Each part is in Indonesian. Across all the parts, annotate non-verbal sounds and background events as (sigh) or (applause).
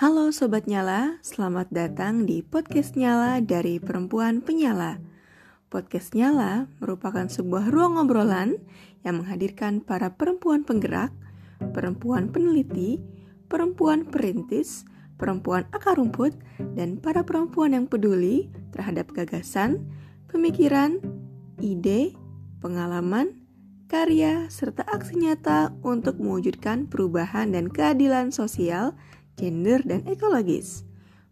Halo Sobat Nyala, selamat datang di Podcast Nyala dari Perempuan Penyala. Podcast Nyala merupakan sebuah ruang obrolan yang menghadirkan para perempuan penggerak, perempuan peneliti, perempuan perintis, perempuan akar rumput, dan para perempuan yang peduli terhadap gagasan, pemikiran, ide, pengalaman, karya, serta aksi nyata untuk mewujudkan perubahan dan keadilan sosial gender, dan ekologis.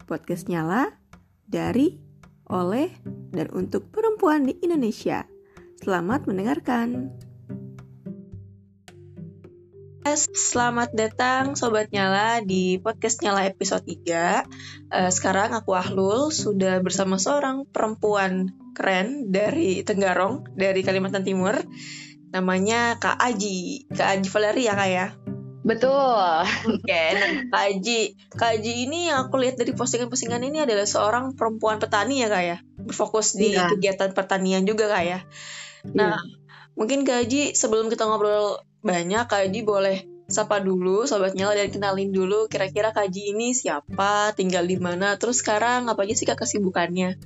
Podcast Nyala dari, oleh, dan untuk perempuan di Indonesia. Selamat mendengarkan. Selamat datang Sobat Nyala di podcast Nyala episode 3 uh, Sekarang aku Ahlul sudah bersama seorang perempuan keren dari Tenggarong, dari Kalimantan Timur Namanya Kak Aji, Kak Aji Valeria kak ya Betul. Oke, okay, nah Kak Aji. Kak Aji ini yang aku lihat dari postingan-postingan ini adalah seorang perempuan petani ya Kak ya? Berfokus di ya. kegiatan pertanian juga Kak ya? Nah, ya. mungkin Kak Aji sebelum kita ngobrol banyak, Kak Aji boleh sapa dulu Sobat Nyala dan kenalin dulu kira-kira Kak Aji ini siapa, tinggal di mana, terus sekarang apa aja sih Kak kesibukannya?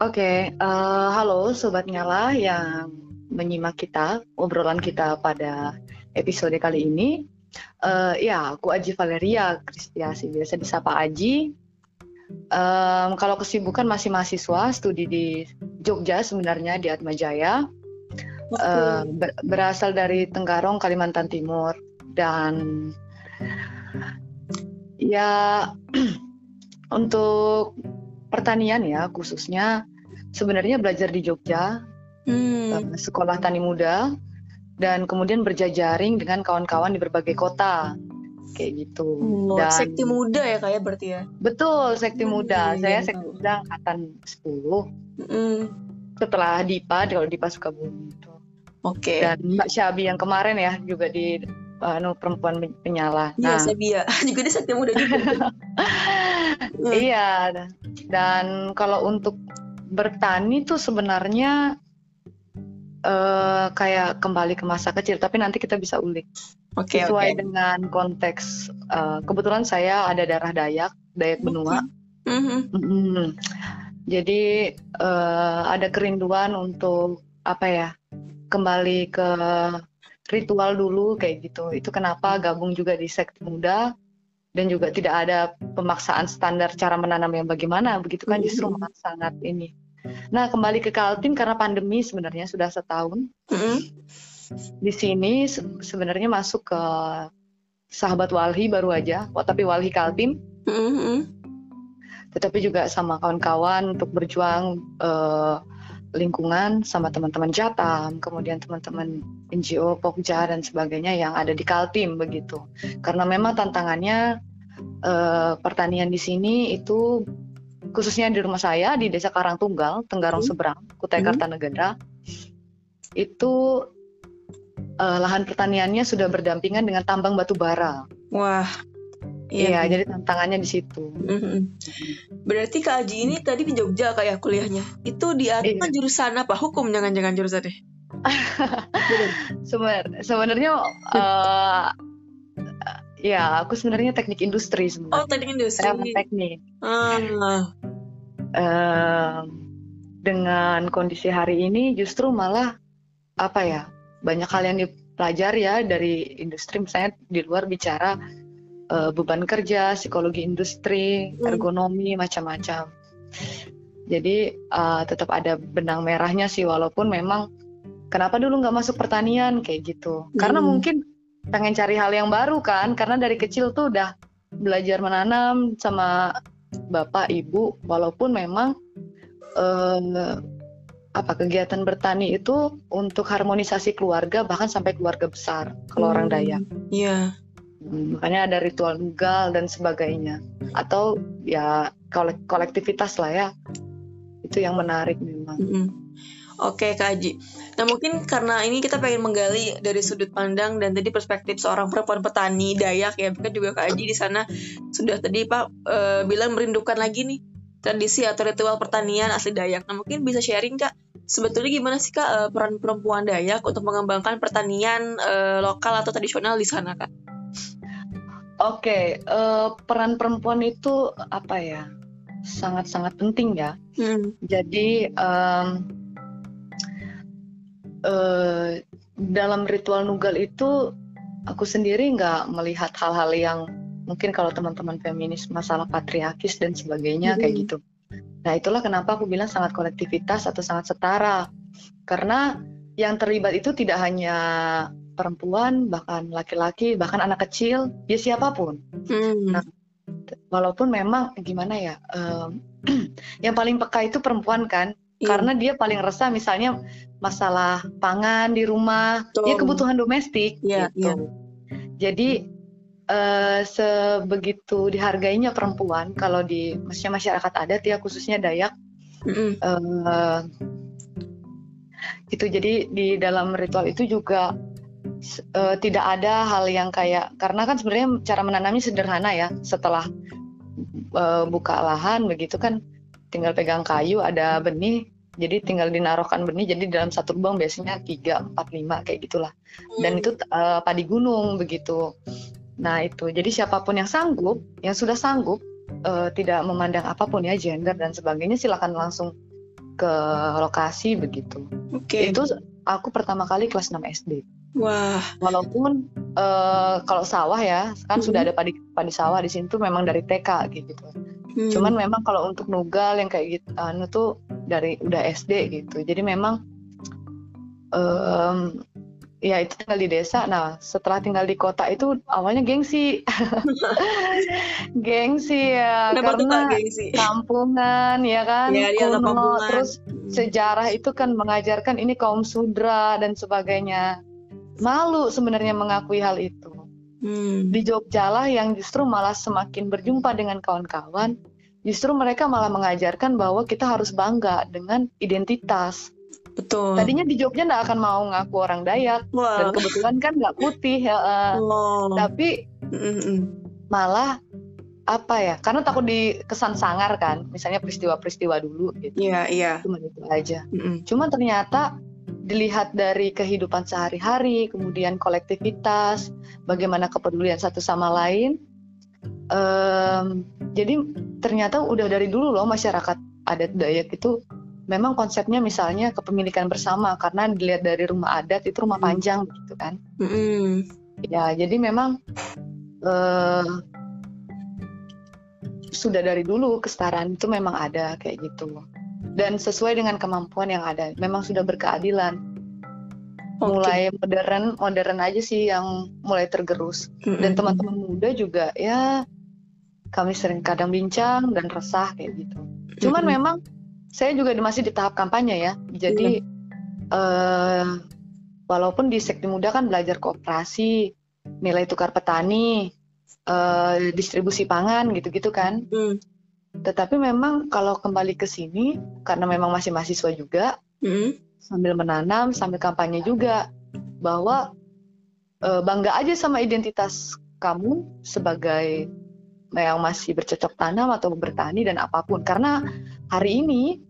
Oke, okay, uh, eh, halo Sobat Nyala yang menyimak kita, obrolan kita pada episode kali ini. Uh, ya, aku Aji Valeria Kristiasi, biasa disapa Aji. Um, kalau kesibukan masih mahasiswa, studi di Jogja sebenarnya di Atmajaya. Uh, ber berasal dari Tenggarong, Kalimantan Timur. Dan ya (clears throat) untuk pertanian ya khususnya sebenarnya belajar di Jogja, hmm. sekolah tani muda dan kemudian berjajaring dengan kawan-kawan di berbagai kota kayak gitu. Oh, dan sekti muda ya kayak ya, berarti ya? Betul, sekti hmm, muda. Iya, Saya iya. sekti muda angkatan 10. Mm. Setelah Dipa, kalau Dipa suka bumi itu. Oke. Okay. Dan Mbak Syabi yang kemarin ya juga di uh, perempuan penyala. Iya, nah. Syabi ya. (laughs) juga dia sekti muda juga. (laughs) mm. Iya. Dan kalau untuk bertani tuh sebenarnya uh, kayak kembali ke masa kecil, tapi nanti kita bisa ulik. Okay, Sesuai okay. dengan konteks, uh, kebetulan saya ada darah Dayak, Dayak Benua. Mm -hmm. Mm -hmm. Jadi uh, ada kerinduan untuk apa ya, kembali ke ritual dulu kayak gitu. Itu kenapa gabung juga di sekte muda dan juga tidak ada pemaksaan standar cara menanam yang bagaimana begitu kan justru sangat ini Nah, kembali ke Kaltim karena pandemi sebenarnya sudah setahun. Mm-hmm. Di sini se sebenarnya masuk ke sahabat Walhi baru aja, oh, tapi Walhi Kaltim. Mm-hmm. Tetapi juga sama kawan-kawan untuk berjuang uh, lingkungan sama teman-teman Jatam, kemudian teman-teman NGO Pokja dan sebagainya yang ada di Kaltim begitu. Karena memang tantangannya uh, pertanian di sini itu khususnya di rumah saya di Desa Karangtunggal, Tenggarong hmm. Seberang, Kutai hmm. Kartanegara, itu uh, lahan pertaniannya sudah berdampingan dengan tambang batu bara. Wah. Iya, iya jadi tantangannya di situ. Mm-hmm. Berarti Kak Aji ini tadi di Jogja kayak kuliahnya. Itu di iya. jurusan apa? Hukum jangan-jangan jurusan deh. (laughs) sebenarnya uh, (laughs) Ya, aku sebenarnya teknik industri sebenarnya. Oh, teknik industri. Saya teknik. Uh. Uh, dengan kondisi hari ini justru malah apa ya banyak hal yang dipelajari ya dari industri misalnya di luar bicara uh, beban kerja, psikologi industri, hmm. ergonomi macam-macam. Jadi uh, tetap ada benang merahnya sih walaupun memang kenapa dulu nggak masuk pertanian kayak gitu. Hmm. Karena mungkin pengen cari hal yang baru kan karena dari kecil tuh udah belajar menanam sama bapak ibu walaupun memang eh, apa kegiatan bertani itu untuk harmonisasi keluarga bahkan sampai keluarga besar kalau hmm, orang Dayak. Iya. Hmm, makanya ada ritual nugal dan sebagainya atau ya kolektivitas lah ya itu yang menarik memang. -hmm. Oke Kak Haji. Nah mungkin karena ini kita pengen menggali dari sudut pandang dan tadi perspektif seorang perempuan petani Dayak ya, mungkin juga Kak Haji di sana sudah tadi Pak e, bilang merindukan lagi nih tradisi atau ritual pertanian asli Dayak. Nah mungkin bisa sharing Kak, sebetulnya gimana sih Kak e, peran perempuan Dayak untuk mengembangkan pertanian e, lokal atau tradisional di sana Kak? Oke, uh, peran perempuan itu apa ya? Sangat-sangat penting ya. Hmm. Jadi um, uh, dalam ritual nugal itu aku sendiri nggak melihat hal-hal yang mungkin kalau teman-teman feminis masalah patriarkis dan sebagainya kayak gitu. Nah itulah kenapa aku bilang sangat kolektivitas atau sangat setara karena yang terlibat itu tidak hanya perempuan bahkan laki-laki bahkan anak kecil ya siapa pun. Hmm. Nah walaupun memang gimana ya um, (clears throat) yang paling peka itu perempuan kan yeah. karena dia paling resah misalnya masalah pangan di rumah, Betul. ya kebutuhan domestik yeah, gitu. Yeah. Jadi uh, sebegitu dihargainya perempuan kalau di maksudnya masyarakat adat ya khususnya Dayak. Mm -hmm. uh, itu jadi di dalam ritual itu juga uh, tidak ada hal yang kayak karena kan sebenarnya cara menanamnya sederhana ya setelah uh, buka lahan begitu kan tinggal pegang kayu ada benih. Jadi tinggal dinaruhkan benih jadi dalam satu lubang biasanya tiga empat lima kayak gitulah. Dan hmm. itu uh, padi gunung begitu. Nah itu. Jadi siapa pun yang sanggup yang sudah sanggup uh, tidak memandang apa pun ya gender dan sebagainya silakan langsung ke lokasi begitu. Okay. itu aku pertama kali kelas 6 SD wah. Walaupun uh, kalau sawah ya kan -hmm. sudah ada padi padi sawah di sini tuh memang dari TK gitu Hmm. Cuman memang kalau untuk nugal yang kayak gitu anu tuh dari udah SD gitu. Jadi memang um, ya itu tinggal di desa. Nah, setelah tinggal di kota itu awalnya gengsi. (laughs) gengsi ya Kenapa karena gengsi? kampungan ya kan ya, kuno terus hmm. sejarah itu kan mengajarkan ini kaum sudra dan sebagainya. Malu sebenarnya mengakui hal itu. Hmm. Di Jogja lah yang justru malah semakin berjumpa dengan kawan-kawan, justru mereka malah mengajarkan bahwa kita harus bangga dengan identitas. Betul. Tadinya di Jogja nggak akan mau ngaku orang Dayak wow. dan kebetulan kan nggak putih ya. Uh, Tapi mm malah apa ya? Karena takut dikesan sangar kan, misalnya peristiwa-peristiwa dulu gitu. Iya yeah, iya. Yeah. Cuma itu aja. Mm -mm. Cuma ternyata dilihat dari kehidupan sehari-hari, kemudian kolektivitas, bagaimana kepedulian satu sama lain. Um, jadi ternyata udah dari dulu loh masyarakat adat Dayak itu memang konsepnya misalnya kepemilikan bersama karena dilihat dari rumah adat itu rumah hmm. panjang gitu kan. Mm. Ya jadi memang uh, sudah dari dulu kesetaraan itu memang ada kayak gitu dan sesuai dengan kemampuan yang ada. Memang sudah berkeadilan. Okay. Mulai modern, modern aja sih yang mulai tergerus. Mm-hmm. Dan teman-teman muda juga ya kami sering kadang bincang dan resah kayak gitu. Cuman mm-hmm. memang saya juga masih di tahap kampanye ya. Jadi mm-hmm. uh, walaupun di sekti muda kan belajar kooperasi, nilai tukar petani, uh, distribusi pangan gitu-gitu kan. Mm tetapi memang kalau kembali ke sini karena memang masih mahasiswa juga, mm. sambil menanam, sambil kampanye juga bahwa e, bangga aja sama identitas kamu sebagai yang masih bercocok tanam atau bertani dan apa pun. Karena hari ini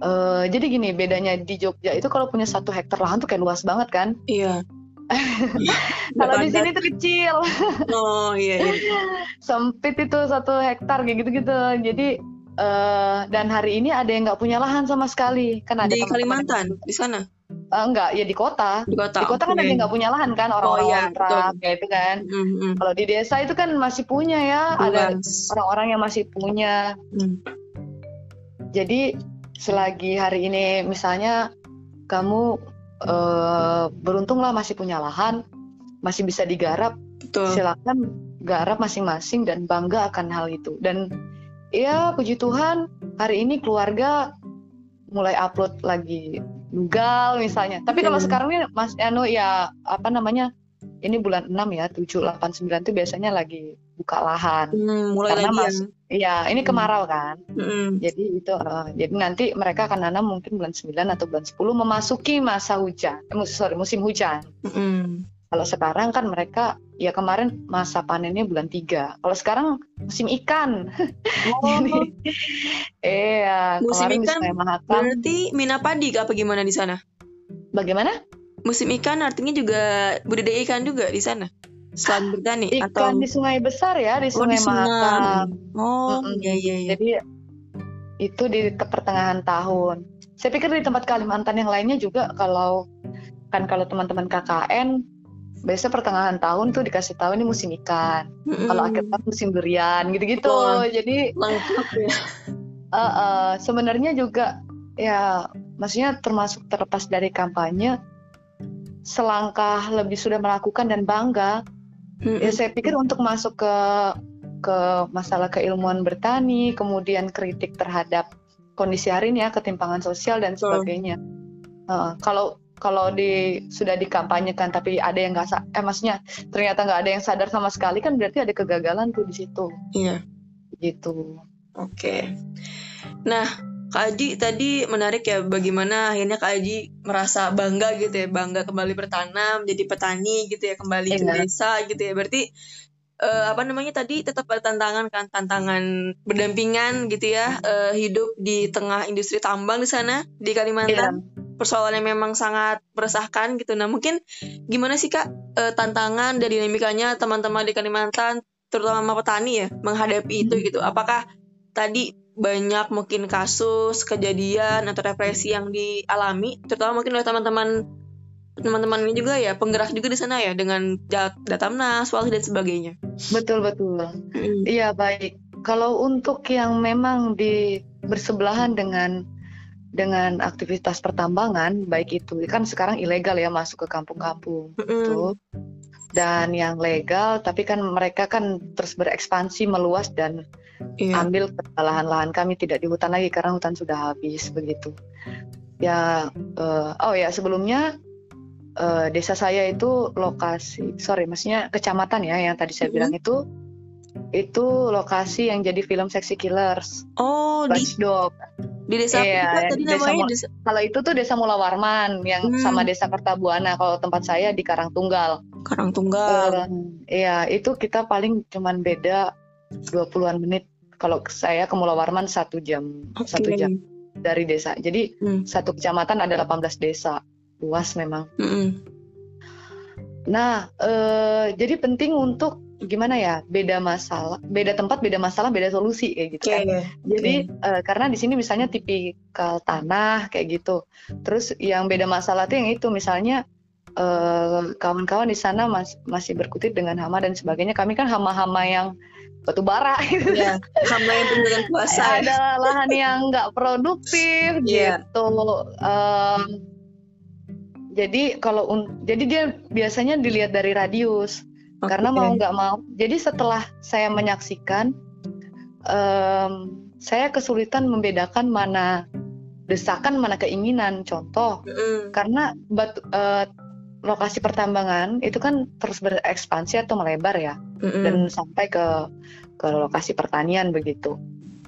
e, jadi gini bedanya di Jogja itu kalau punya satu hektar lahan tuh kayak luas banget kan? Iya. (laughs) Kalau di sini tuh kecil. (laughs) Oh iya. iya. Sempit itu satu hektar kayak gitu-gitu. Jadi uh, dan hari ini ada yang nggak punya lahan sama sekali. Kan ada di Kalimantan di sana. Uh, enggak, ya di kota. Di kota, di kota okay. kan ada yang nggak punya lahan kan orang-orang oh, iya, kayak itu kan. Mm-hmm. Kalau di desa itu kan masih punya ya, Luas. ada orang-orang yang masih punya. Mm. Jadi selagi hari ini misalnya kamu uh, beruntunglah masih punya lahan, masih bisa digarap. Betul. Silakan garap masing-masing dan bangga akan hal itu. Dan ya puji Tuhan hari ini keluarga mulai upload lagi nugal misalnya. Tapi kalau sekarang ini Mas Anu ya apa namanya? Ini bulan 6 ya, 7 8 9 itu biasanya lagi buka lahan. Hmm, mulai Karena lagi mas, ya. Iya, ini hmm. kemarau kan. Hmm. Jadi itu uh, jadi nanti mereka akan nanam mungkin bulan 9 atau bulan 10 memasuki masa hujan. Eh, sorry, musim hujan. Hmm. Kalau sekarang kan mereka ya kemarin masa panennya bulan 3. Kalau sekarang musim ikan. Oh. (laughs) jadi, iya, musim ikan berarti mina padi apa gimana di sana? Bagaimana? Musim ikan artinya juga budidaya ikan juga di sana selain bertani ikan atau di sungai besar ya di oh di sungai Mahakam oh Mm-mm. iya iya iya jadi itu di pertengahan tahun saya pikir di tempat Kalimantan yang lainnya juga kalau kan kalau teman-teman KKN biasanya pertengahan tahun tuh dikasih tahu ini musim ikan. Mm-mm. kalau akhir tahun musim durian gitu-gitu. Wah. jadi lengkap ya. (laughs) Uh, uh, sebenarnya juga ya maksudnya termasuk terlepas dari kampanye selangkah lebih sudah melakukan dan bangga. Mm-mm. ya saya pikir untuk masuk ke ke masalah keilmuan bertani kemudian kritik terhadap kondisi hari ini ya ketimpangan sosial dan sebagainya. Uh, kalau kalau di sudah dikampanyekan tapi ada yang nggak eh maksudnya ternyata nggak ada yang sadar sama sekali kan berarti ada kegagalan tuh di situ iya gitu Oke. Nah, Kak Aji tadi menarik ya bagaimana akhirnya Kak Aji merasa bangga gitu ya, bangga kembali bertanam, jadi petani gitu ya, kembali ke Iya. desa gitu ya. Berarti eh, apa namanya tadi tetap ada tantangan kan, tantangan berdampingan gitu ya, eh, hidup di tengah industri tambang di sana di. Kalimantan. Persoalannya memang sangat meresahkan gitu. Nah, mungkin gimana sih Kak eh, tantangan dan dinamikanya teman-teman di Kalimantan terutama petani ya menghadapi itu gitu. Apakah tadi banyak mungkin kasus kejadian atau represi yang dialami terutama mungkin oleh teman-teman teman-teman ini juga ya penggerak juga di sana ya dengan dat- datamnas, walhi dan sebagainya. betul betul Iya baik. Kalau untuk yang memang di bersebelahan dengan dengan aktivitas pertambangan, baik itu kan sekarang ilegal ya masuk ke kampung-kampung Mm-mm. tuh. Dan yang legal, tapi kan mereka kan terus berekspansi meluas dan Iya. ambil ke lahan-lahan kami tidak di hutan lagi karena hutan sudah habis begitu. Ya, eh, oh ya sebelumnya eh, desa saya itu lokasi, sorry, maksudnya kecamatan ya yang tadi saya Mhm. bilang itu itu lokasi yang jadi film Sexy Killers, Oh di Watchdog. di desa apa Iya, Kak? tadi desa namanya Mo- desa Kalau itu tuh desa Mula Warman yang Hmm. sama desa Kertabuana. Kalau tempat saya di Karangtunggal. Karangtunggal. Eh, Iya, itu kita paling cuman beda 20-an menit. Kalau saya ke Mula Warman satu jam, Oke. satu jam dari desa. Jadi Hmm. satu kecamatan ada 18 desa, luas memang. Mm-mm. Nah, eh, jadi penting untuk gimana ya, beda masalah, beda tempat, beda masalah, beda solusi kayak gitu kan. Jadi eh, karena di sini misalnya tipikal tanah kayak gitu. Terus yang beda masalah tuh yang itu misalnya eh, kawan-kawan di sana mas- masih berkutit dengan hama dan sebagainya. Kami kan hama-hama yang batu bara gitu. Iya. Hama yang penuh dengan kuasa. Ada lahan yang nggak produktif Iya. gitu. Jadi kalau un- jadi dia biasanya dilihat dari radius karena Oke. mau nggak mau. Jadi setelah saya menyaksikan, em, saya kesulitan membedakan mana desakan mana keinginan. Contoh, Mm-mm. karena batu, eh, lokasi pertambangan itu kan terus berekspansi atau melebar ya, Mm-mm. dan sampai ke ke lokasi pertanian begitu.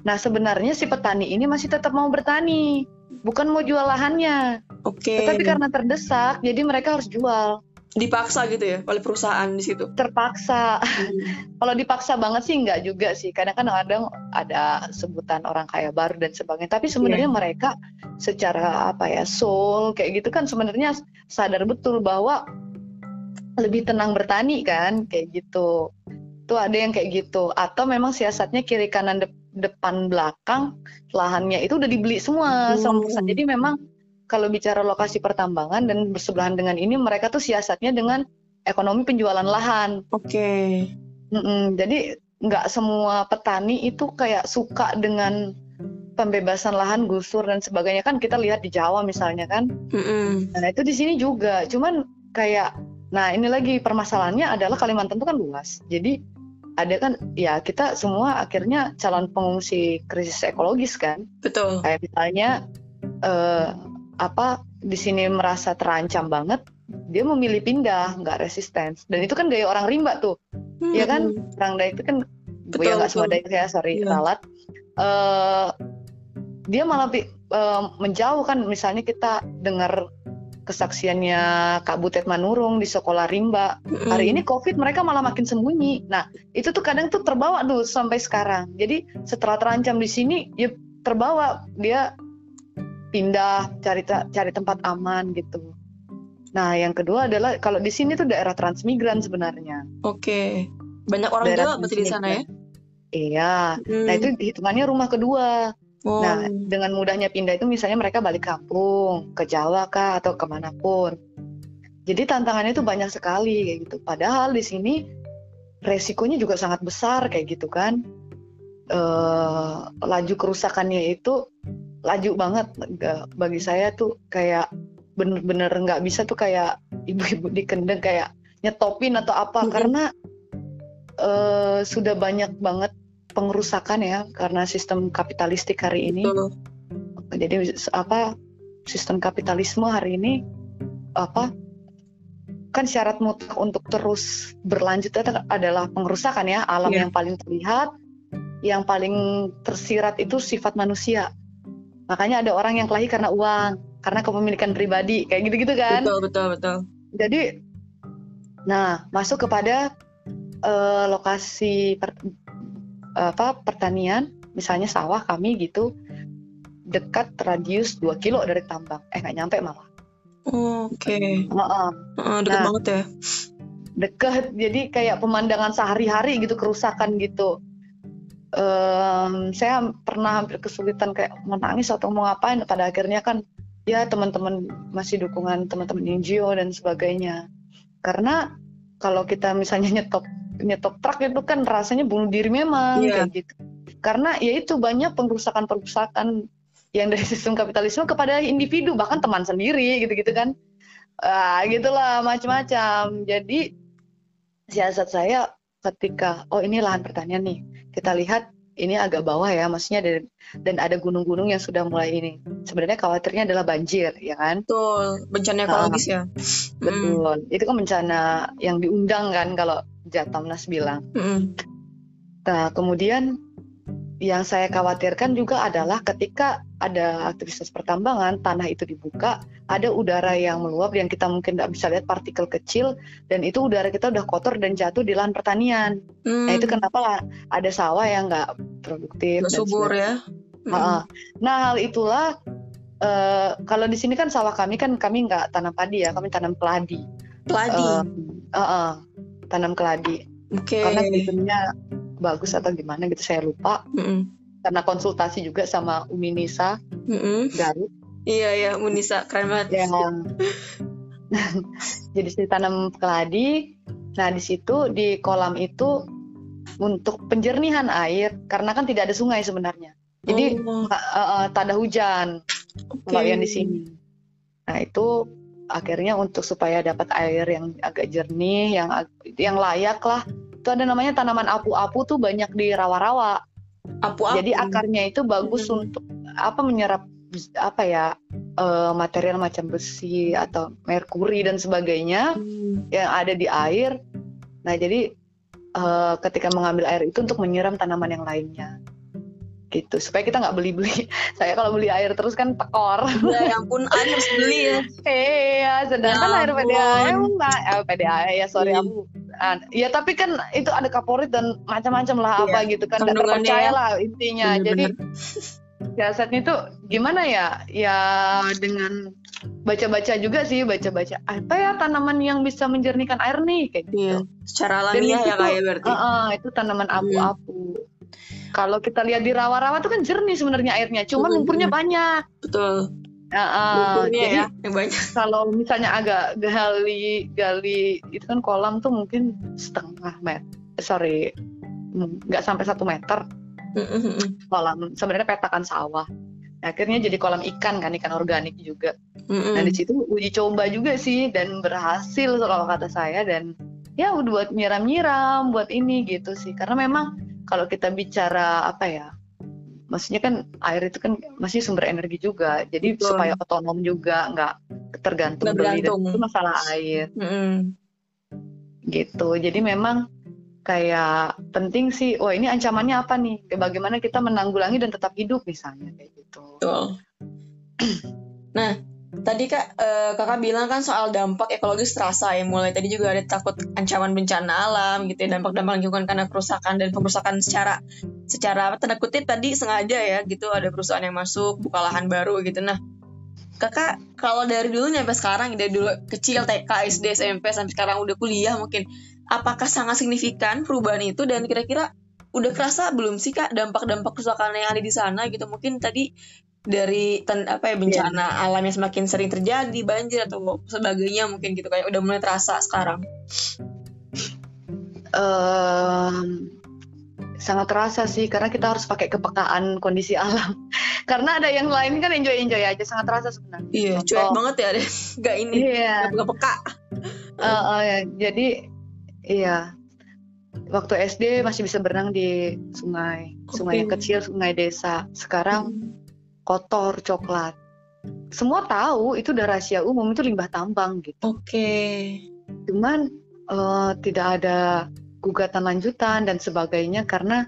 Nah sebenarnya si petani ini masih tetap mau bertani, bukan mau jual lahannya, Oke. tetapi karena terdesak, jadi mereka harus jual. dipaksa gitu ya oleh perusahaan di situ. Terpaksa. (laughs) Kalau dipaksa banget sih nggak juga sih. Kadang kan kadang ada sebutan orang kaya baru dan sebagainya. Tapi sebenarnya mereka secara apa ya soul kayak gitu kan sebenarnya sadar betul bahwa lebih tenang bertani kan kayak gitu. Tuh ada yang kayak gitu. Atau memang siasatnya kiri kanan dep- depan belakang lahannya itu udah dibeli semua sama Hmm. perusahaan. Jadi memang kalau bicara lokasi pertambangan dan bersebelahan dengan ini mereka tuh siasatnya dengan ekonomi penjualan lahan. Oke. Mm-mm, jadi nggak semua petani itu kayak suka dengan pembebasan lahan gusur dan sebagainya kan kita lihat di Jawa misalnya kan. Mm-mm. Nah itu di sini juga, cuman kayak, nah ini lagi permasalahannya adalah Kalimantan itu kan luas. Jadi ada kan, ya kita semua akhirnya calon pengungsi krisis ekologis kan. Betul. Kayak misalnya eh, apa di sini merasa terancam banget, dia memilih pindah, nggak resisten. Dan itu kan gaya orang rimba tuh. Iya kan? Mm-mm. orang Dayak itu kan Betul, ya nggak semua. Dayak ya sorry Iya. ralat Eh, dia malah eh, menjauh kan misalnya kita dengar kesaksiannya Kak Butet Manurung di sekolah rimba Mm-mm. hari ini COVID mereka malah makin sembunyi nah itu tuh kadang tuh terbawa tuh sampai sekarang jadi setelah terancam di sini ya terbawa dia pindah cari cari tempat aman gitu Nah, yang kedua adalah kalau di sini tuh daerah transmigran sebenarnya. Oke. Banyak orang Daerah Jawa berarti di sana ya? Iya. Hmm. Nah, itu hitungannya rumah kedua. Oh. Nah, dengan mudahnya pindah itu misalnya mereka balik kampung, ke Jawa kah atau ke mana pun. Jadi tantangannya itu banyak sekali kayak gitu. Padahal di sini resikonya juga sangat besar kayak gitu kan. Eh, laju kerusakannya itu laju banget bagi saya tuh kayak bener-bener nggak bisa tuh kayak ibu-ibu di kendeng kayak nyetopin atau apa Mhm. karena eh, sudah banyak banget pengerusakan ya karena sistem kapitalistik hari ini Betul. jadi apa sistem kapitalisme hari ini apa kan syarat mutlak untuk terus berlanjut itu adalah pengerusakan ya alam Iya. yang paling terlihat yang paling tersirat itu sifat manusia makanya ada orang yang kelahi karena uang karena kepemilikan pribadi kayak gitu-gitu kan Betul, betul, betul. jadi nah masuk kepada eh, lokasi per- apa pertanian misalnya sawah kami gitu dekat radius 2 kilo dari tambang eh nggak nyampe malah Oke. Heeh, Heeh, deket Nah. banget ya. dekat jadi kayak pemandangan sehari-hari gitu kerusakan gitu Em, saya pernah hampir kesulitan kayak mau nangis atau mau ngapain pada akhirnya kan ya teman-teman masih dukungan teman-teman NGO dan sebagainya. Karena kalau kita misalnya nyetop nyetop truk itu kan rasanya bunuh diri memang Iya. kayak gitu. Karena ya itu banyak pengrusakan-pengrusakan yang dari (laughs) sistem kapitalisme kepada individu bahkan teman sendiri gitu-gitu kan. Ah gitulah macam-macam. Jadi siasat saya ketika oh ini lahan pertanian nih. Kita lihat ini agak bawah ya maksudnya dan, dan ada gunung-gunung yang sudah mulai ini. Sebenarnya khawatirnya adalah banjir ya kan? Betul. Bencana ekologis ya. Mm, betul itu kan bencana yang diundang kan kalau Jatamnas bilang. Mm, Nah, kemudian yang saya khawatirkan juga adalah ketika ada aktivitas pertambangan, tanah itu dibuka, ada udara yang meluap yang kita mungkin tidak bisa lihat partikel kecil, dan itu udara kita udah kotor dan jatuh di lahan pertanian. mm. Nah, itu kenapa lah ada sawah yang nggak produktif. Nggak subur ya. Mm, Heeh. Nah, hal itulah eh, kalau di sini kan sawah kami kan kami nggak tanam padi ya, kami tanam keladi. Peladi. Eh, eh, eh, tanam keladi. Oke. Karena sistemnya bagus atau gimana gitu saya lupa. Mm, karena konsultasi juga sama Umi Nisa mm, mm. Garut Iya ya, Munisa keren banget. yang (laughs) jadi saya tanam keladi. Nah di situ di kolam itu untuk penjernihan air karena kan tidak ada sungai sebenarnya. Jadi Oh, uh, uh, tak ada hujan kalau yang di sini. Nah itu akhirnya untuk supaya dapat air yang agak jernih, yang yang layak lah. Itu ada namanya tanaman apu-apu tuh banyak di rawa-rawa. apu-apu. Jadi akarnya itu bagus Hmm. untuk apa menyerap apa ya eh, material macam besi atau merkuri dan sebagainya Hmm. yang ada di air. Nah jadi eh, ketika mengambil air itu untuk menyiram tanaman yang lainnya, gitu supaya kita nggak beli-beli. (laughs) Saya kalau beli air terus kan tekor. Ya, ya ampun, Ani harus beli ya. (laughs) Iya, sedangkan Ya air. PDAM, eh, PDAM ya sorry Iya. aku. Ah, ya tapi kan itu ada kaporit dan macam-macam lah Iya, apa gitu kan, kandungannya terpercaya ya. lah intinya. Jadi Bener-bener. siasatnya (laughs) itu gimana ya? Ya dengan baca-baca juga sih, baca-baca apa ya tanaman yang bisa menjernihkan air nih kayak gitu. Iya, secara Dan alamiah itu ya kayak berarti. uh, uh, itu tanaman apu-apu. Kalau kita lihat di rawa-rawa tuh kan jernih sebenarnya airnya, cuman lumpurnya banyak. Betul. Uh, uh, jadi ya, yang banyak. kalau misalnya agak gali gali itu kan kolam tuh mungkin setengah meter, sorry mm, nggak sampai satu meter kolam sebenarnya petakan sawah. Akhirnya jadi kolam ikan kan ikan organik juga. mm, mm. Nah di situ uji coba juga sih dan berhasil kalau kata saya dan ya udah buat nyiram-nyiram buat ini gitu sih karena memang kalau kita bicara apa ya maksudnya kan air itu kan masih sumber energi juga jadi Betul. supaya otonom juga nggak tergantung bergantung. itu masalah air Mm, mm. gitu jadi memang kayak penting sih wah ini ancamannya apa nih bagaimana kita menanggulangi dan tetap hidup misalnya kayak gitu Betul. (clears throat) Nah, tadi kak eh, kakak bilang kan soal dampak ekologis terasa ya. Mulai tadi juga ada takut ancaman bencana alam gitu ya, dampak-dampak lingkungan karena kerusakan dan pengerusakan secara secara tanda kutip tadi sengaja ya gitu ada perusahaan yang masuk buka lahan baru gitu. Nah, kakak kalau dari dulu sampai sekarang dari dulu kecil TK SD SMP sampai sekarang udah kuliah mungkin apakah sangat signifikan perubahan itu dan kira-kira udah kerasa belum sih kak dampak-dampak kerusakan yang ada di sana gitu mungkin tadi dari ten, apa ya bencana yeah. alam yang semakin sering terjadi banjir atau sebagainya mungkin gitu kayak udah mulai terasa sekarang um, sangat terasa sih karena kita harus pakai kepekaan kondisi alam (laughs) karena ada yang lain kan enjoy enjoy aja sangat terasa sebenarnya iya Contoh, cuek banget ya deh (laughs) nggak ini iya. nggak peka uh, uh, ya. jadi iya waktu SD masih bisa berenang di sungai sungai yang kecil sungai desa sekarang hmm. Kotor coklat semua tahu itu udah rahasia umum itu limbah tambang gitu oke okay. cuman uh, tidak ada gugatan lanjutan dan sebagainya karena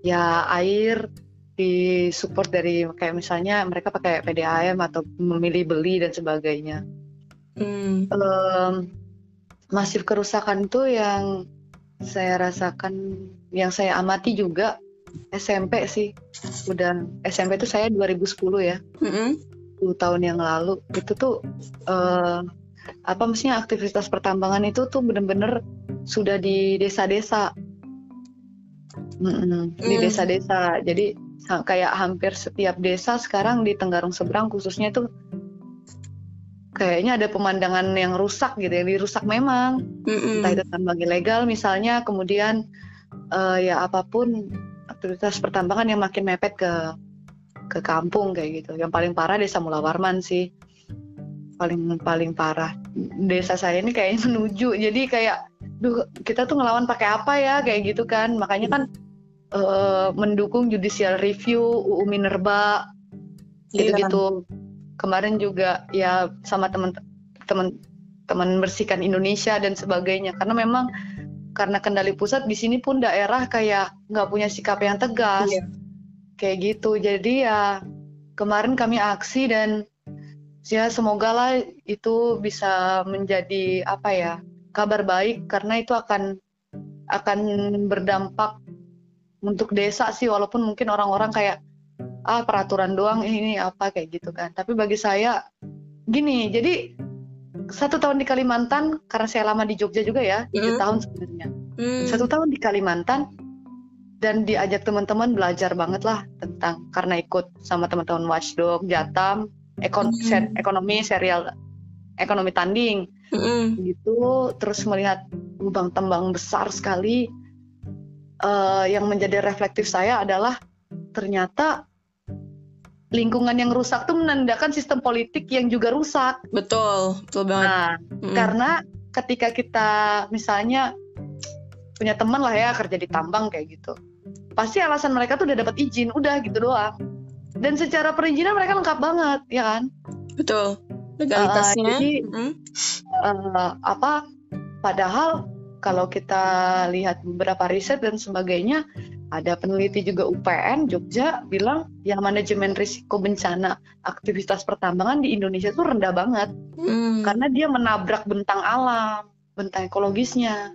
ya air di support dari kayak misalnya mereka pakai PDAM atau memilih beli dan sebagainya. Hmm. Um, masif kerusakan itu yang saya rasakan, yang saya amati juga SMP sih. Udah SMP itu saya 2010 ya, mm -hmm. 10 tahun yang lalu itu tuh uh, apa maksudnya aktivitas pertambangan itu tuh bener-bener sudah di desa-desa mm di hmm. desa-desa jadi kayak hampir setiap desa sekarang di Tenggarong seberang khususnya itu kayaknya ada pemandangan yang rusak gitu yang dirusak memang mm entah itu tambang ilegal misalnya kemudian uh, ya apa pun aktivitas pertambangan yang makin mepet ke ke kampung kayak gitu. Yang paling parah desa Mula Warman sih. Paling paling parah. Desa saya ini kayaknya (laughs) menuju. Jadi kayak duh kita tuh ngelawan pakai apa ya? Kayak gitu kan. Makanya kan uh, mendukung judicial review UU Minerba gitu-gitu. iya. kemarin juga ya sama teman-teman teman bersihkan Indonesia dan sebagainya. Karena memang karena kendali pusat di sini pun daerah kayak nggak punya sikap yang tegas. Iya. kayak gitu. Jadi ya kemarin kami aksi dan ya semoga lah itu bisa menjadi apa ya kabar baik. Karena itu akan akan berdampak untuk desa sih. Walaupun mungkin orang-orang kayak ah peraturan doang ini apa kayak gitu kan. Tapi bagi saya gini jadi satu tahun di Kalimantan karena saya lama di Jogja juga ya tujuh mm. tahun sebenarnya mm. satu tahun di Kalimantan dan diajak teman-teman belajar banget lah tentang karena ikut sama teman-teman Watchdog Jatam ekon mm. ser ekonomi serial ekonomi tanding mm. gitu terus melihat lubang tambang besar sekali uh, yang menjadi reflektif saya adalah ternyata lingkungan yang rusak tuh menandakan sistem politik yang juga rusak betul betul banget nah, mm. karena ketika kita misalnya punya teman lah ya kerja di tambang kayak gitu pasti alasan mereka tuh udah dapat izin udah gitu doang dan secara perizinan mereka lengkap banget ya kan betul legalitasnya. Uh, jadi mm. uh, apa? Padahal kalau kita lihat beberapa riset dan sebagainya, ada peneliti juga UPN Jogja bilang yang manajemen risiko bencana aktivitas pertambangan di Indonesia itu rendah banget mm. karena dia menabrak bentang alam, bentang ekologisnya.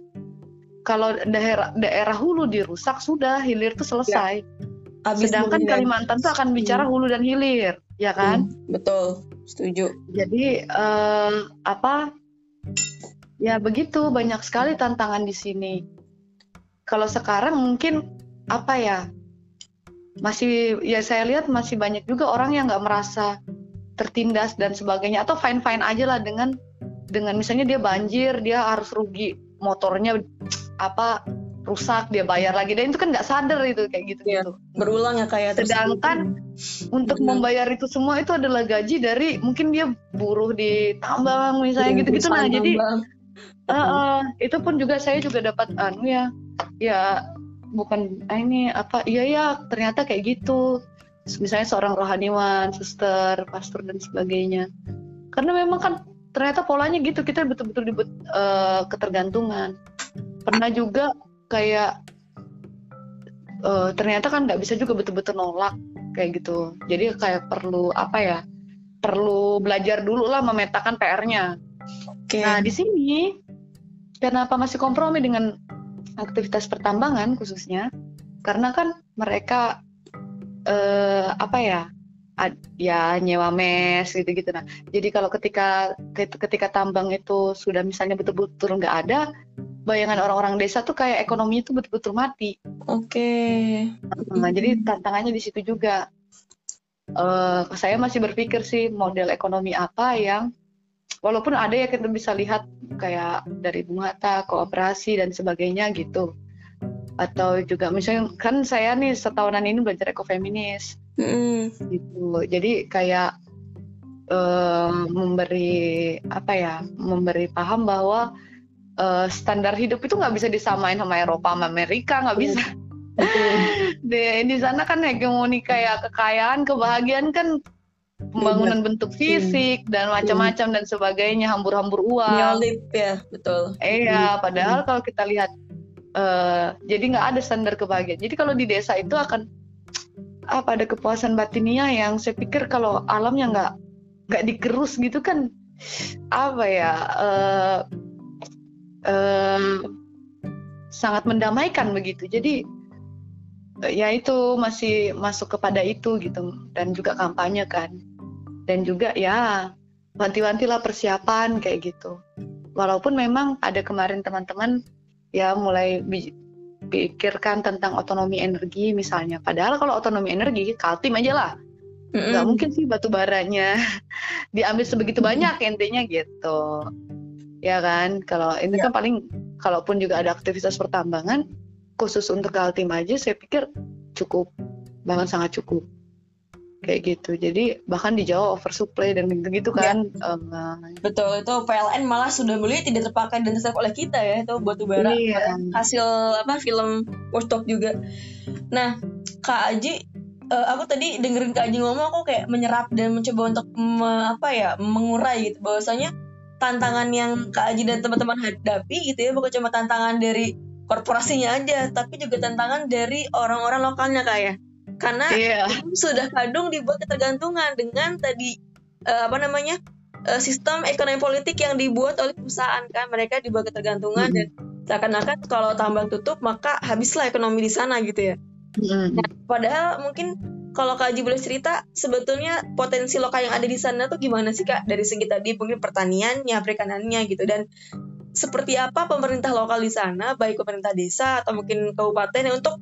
Kalau daerah daerah hulu dirusak sudah hilir itu selesai. Ya. Sedangkan Kalimantan tuh akan bicara hmm. hulu dan hilir, ya kan? Hmm, betul setuju jadi uh, apa ya begitu banyak sekali tantangan di sini kalau sekarang mungkin apa ya masih ya saya lihat masih banyak juga orang yang nggak merasa tertindas dan sebagainya atau fine fine aja lah dengan dengan misalnya dia banjir dia harus rugi motornya apa rusak dia bayar lagi. Dan itu kan nggak sadar itu kayak gitu ya, gitu. berulang ya kayak sedangkan (laughs) untuk Benar. membayar itu semua itu adalah gaji dari mungkin dia buruh di tambang misalnya gitu gitu nah jadi uh, uh, itu pun juga saya juga dapat anu ya ya bukan ah, ini apa iya ya ternyata kayak gitu. Misalnya seorang rohaniwan suster pastor dan sebagainya. Karena memang kan ternyata polanya gitu kita betul-betul dibut uh, ketergantungan. Pernah juga kayak uh, ternyata kan nggak bisa juga betul-betul nolak kayak gitu. Jadi kayak perlu apa ya perlu belajar dulu lah memetakan PR-nya okay. nah di sini kenapa masih kompromi dengan aktivitas pertambangan khususnya karena kan mereka uh, apa ya ad, ya nyewa mes gitu-gitu. Nah, jadi kalau ketika ketika tambang itu sudah misalnya betul-betul nggak ada, bayangan orang-orang desa tuh kayak ekonominya tuh betul-betul mati. Oke. Okay. Nah, jadi tantangannya di situ juga. Uh, saya masih berpikir sih model ekonomi apa yang walaupun ada ya kita bisa lihat kayak dari bunga kooperasi dan sebagainya gitu. Atau juga misalnya kan saya nih setahunan ini belajar ekofeminis mm. gitu. Jadi kayak um, memberi apa ya memberi paham bahwa uh, standar hidup itu nggak bisa disamain sama Eropa sama Amerika nggak bisa. (laughs) Di di sana kan hegemoni kayak kekayaan kebahagiaan kan pembangunan ya, bentuk fisik dan macam-macam dan sebagainya hambur-hambur uang Neolib ya betul. Iya padahal kalau kita lihat uh, jadi nggak ada standar kebahagiaan. Jadi kalau di desa itu akan apa ada kepuasan batinia yang saya pikir kalau alamnya nggak nggak dikerus gitu kan apa ya uh, uh, sangat mendamaikan begitu. Jadi ya itu masih masuk kepada itu gitu dan juga kampanye kan dan juga ya wanti-wantilah persiapan kayak gitu walaupun memang ada kemarin teman-teman ya mulai pikirkan tentang otonomi energi misalnya. Padahal kalau otonomi energi kaltim aja lah. Mm-hmm. Gak mungkin sih batu baranya (laughs) diambil sebegitu banyak intinya gitu. Ya kan? Kalau ini yeah. kan paling kalaupun juga ada aktivitas pertambangan khusus untuk kaltim aja saya pikir cukup bahkan sangat cukup kayak gitu. Jadi bahkan di Jawa oversupply dan gitu-gitu iya. kan. Ya. Um, Betul itu PLN malah sudah beli tidak terpakai dan terserap oleh kita ya itu batu bara iya. hasil apa film Watchdog juga. Nah Kak Aji uh, aku tadi dengerin Kak Aji ngomong aku kayak menyerap dan mencoba untuk me, apa ya mengurai gitu bahwasanya tantangan yang Kak Aji dan teman-teman hadapi gitu ya bukan cuma tantangan dari korporasinya aja tapi juga tantangan dari orang-orang lokalnya kak ya karena yeah. sudah kadung dibuat ketergantungan dengan tadi uh, apa namanya uh, sistem ekonomi politik yang dibuat oleh perusahaan kan mereka dibuat ketergantungan mm -hmm. dan seakan-akan kalau tambang tutup maka habislah ekonomi di sana gitu ya. Mm -hmm. nah, padahal mungkin kalau Kak Haji boleh cerita, sebetulnya potensi lokal yang ada di sana tuh gimana sih Kak? Dari segi tadi mungkin pertaniannya, perikanannya gitu. Dan seperti apa pemerintah lokal di sana, baik pemerintah desa atau mungkin kabupaten untuk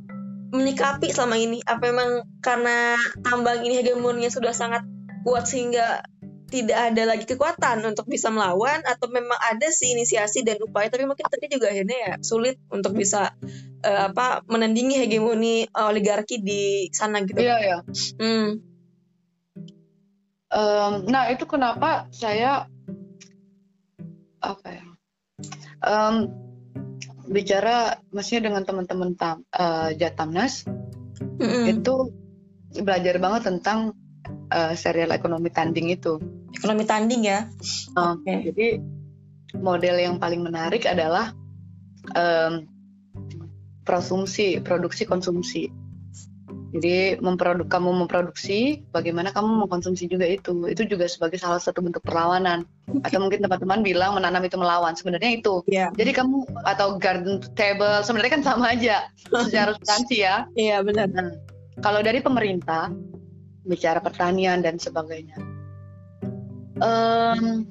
menyikapi selama ini? Apa memang karena tambang ini hegemoninya sudah sangat kuat sehingga tidak ada lagi kekuatan untuk bisa melawan atau memang ada sih inisiasi dan upaya tapi mungkin tadi juga akhirnya ya sulit untuk bisa uh, apa menandingi hegemoni oligarki di sana gitu. Iya ya. Hmm. Um, nah itu kenapa saya apa ya? Um, bicara maksudnya dengan teman-teman tam, uh, Jatamnas mm-hmm. itu belajar banget tentang uh, serial ekonomi tanding itu. Ekonomi tanding ya. Uh, okay. Jadi model yang paling menarik adalah um, konsumsi, produksi konsumsi. Jadi memproduk kamu memproduksi, bagaimana kamu mengkonsumsi juga itu. Itu juga sebagai salah satu bentuk perlawanan. Atau mungkin teman-teman bilang menanam itu melawan. Sebenarnya itu. Yeah. Jadi kamu atau garden table sebenarnya kan sama aja secara (laughs) substansi ya. Iya yeah, benar. Nah, kalau dari pemerintah bicara pertanian dan sebagainya. Um,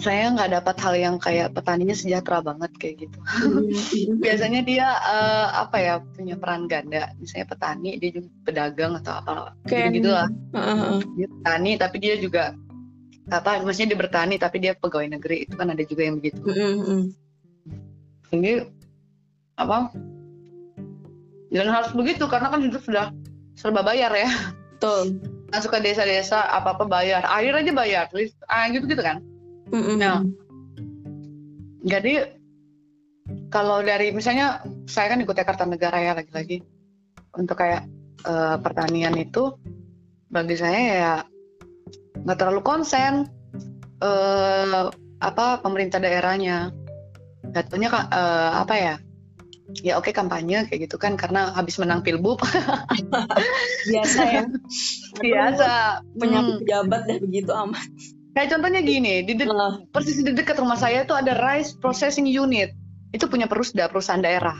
saya nggak dapat hal yang kayak petaninya sejahtera banget kayak gitu. Hmm. (laughs) Biasanya dia uh, apa ya punya peran ganda. Misalnya petani, dia juga pedagang atau apa okay. gitu lah. Uh-huh. Dia petani tapi dia juga apa? Maksudnya dia bertani tapi dia pegawai negeri itu kan ada juga yang begitu. Uh-huh. Ini apa? Dan harus begitu karena kan hidup sudah serba bayar ya. Betul. Masuk ke desa-desa apa-apa bayar, air aja bayar, ah gitu gitu kan. Mm-hmm. Nah, jadi kalau dari misalnya saya kan ikut Negara ya lagi-lagi untuk kayak uh, pertanian itu bagi saya ya nggak terlalu konsen uh, apa pemerintah daerahnya jatuhnya uh, apa ya ya oke okay, kampanye kayak gitu kan karena habis menang pilbub biasa ya (laughs) biasa penyakit hmm. pejabat begitu amat Kayak contohnya gini, di de- uh. persis di dekat rumah saya itu ada rice processing unit. Itu punya perusda perusahaan daerah.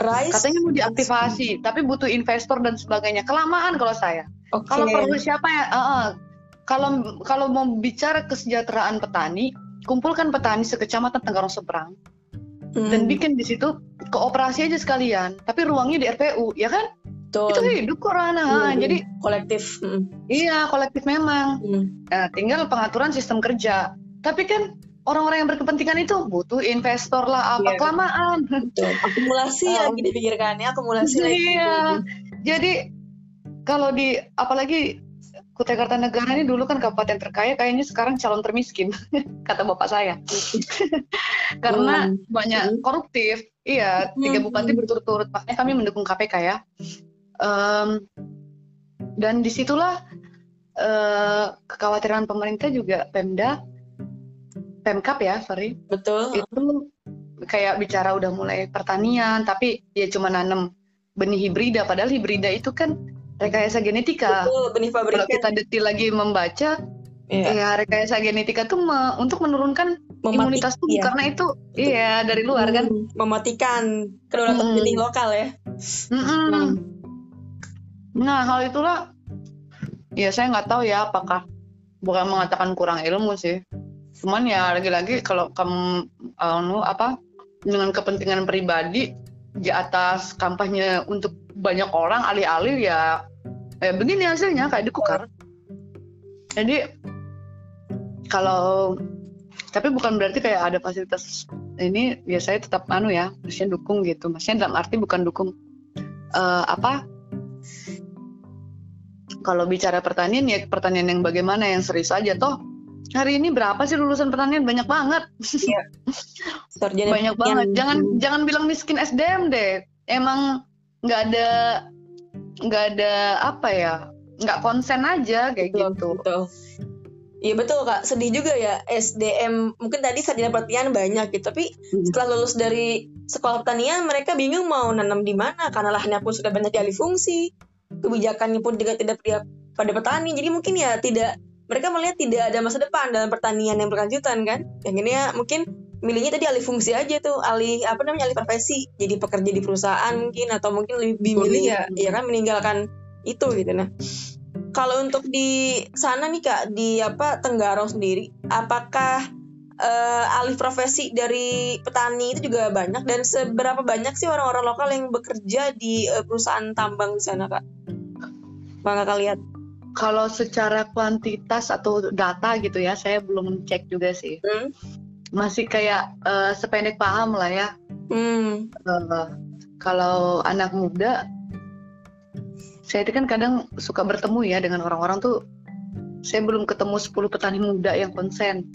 Rice? Katanya mau diaktifasi, tapi butuh investor dan sebagainya. Kelamaan kalau saya. Okay. Kalau perlu siapa ya? Uh, uh, kalau kalau mau bicara kesejahteraan petani, kumpulkan petani sekecamatan Tenggarong seberang hmm. dan bikin di situ kooperasi aja sekalian. Tapi ruangnya di RPU, ya kan? Betul. Itu hidup kok Rana. Hmm. Jadi kolektif. Hmm. Iya kolektif memang. Hmm. Nah, tinggal pengaturan sistem kerja. Tapi kan orang-orang yang berkepentingan itu butuh investor lah apa yeah. kelamaan. Betul. (laughs) Akumulasi um, lagi dipikirkan ya akumulasi iya. lagi. Iya. Jadi kalau di apalagi Kutai Kartanegara ini dulu kan kabupaten terkaya, kayaknya sekarang calon termiskin, (laughs) kata bapak saya. (laughs) Karena hmm. banyak koruptif. Iya, tiga hmm. bupati berturut-turut. Makanya kami mendukung KPK ya. Um, dan di situlah uh, kekhawatiran pemerintah juga Pemda, Pemkap ya, sorry. Betul. Itu kayak bicara udah mulai pertanian, tapi ya cuma nanam benih hibrida. Padahal hibrida itu kan rekayasa genetika. Betul, benih Kalau kita detil lagi membaca, yeah. ya rekayasa genetika tuh me untuk menurunkan Mematik, imunitas tubuh iya. karena itu Betul. iya dari luar kan hmm, mematikan kedaulatan hmm. lokal ya. Hmm. Hmm. Nah hal itulah ya saya nggak tahu ya apakah bukan mengatakan kurang ilmu sih. Cuman ya lagi-lagi kalau kamu anu apa dengan kepentingan pribadi di atas kampanye untuk banyak orang alih-alih ya eh, begini hasilnya kayak dikukar jadi kalau tapi bukan berarti kayak ada fasilitas ini ya saya tetap anu ya maksudnya dukung gitu maksudnya dalam arti bukan dukung uh, apa kalau bicara pertanian ya pertanian yang bagaimana yang serius aja. Toh hari ini berapa sih lulusan pertanian? Banyak banget. Iya. banyak banget. Jangan jangan bilang miskin SDM deh. Emang nggak ada nggak ada apa ya nggak konsen aja kayak betul, gitu. betul. Iya betul kak, sedih juga ya SDM mungkin tadi sarjana pertanian banyak gitu, tapi hmm. setelah lulus dari sekolah pertanian mereka bingung mau nanam di mana karena lahannya pun sudah banyak dialih fungsi, kebijakannya pun juga tidak pada petani, jadi mungkin ya tidak mereka melihat tidak ada masa depan dalam pertanian yang berkelanjutan kan, yang ini ya mungkin milihnya tadi alih fungsi aja tuh alih apa namanya alih profesi. Jadi pekerja di perusahaan mungkin atau mungkin lebih milih ya ya kan meninggalkan itu gitu. Nah kalau untuk di sana nih kak di apa Tenggarong sendiri apakah uh, alih profesi dari petani itu juga banyak dan seberapa banyak sih orang-orang lokal yang bekerja di uh, perusahaan tambang di sana kak bang kakak lihat kalau secara kuantitas atau data gitu ya saya belum cek juga sih hmm? masih kayak uh, sependek paham lah ya. Hmm. Uh, kalau anak muda, saya itu kan kadang suka bertemu ya dengan orang-orang tuh. Saya belum ketemu 10 petani muda yang konsen.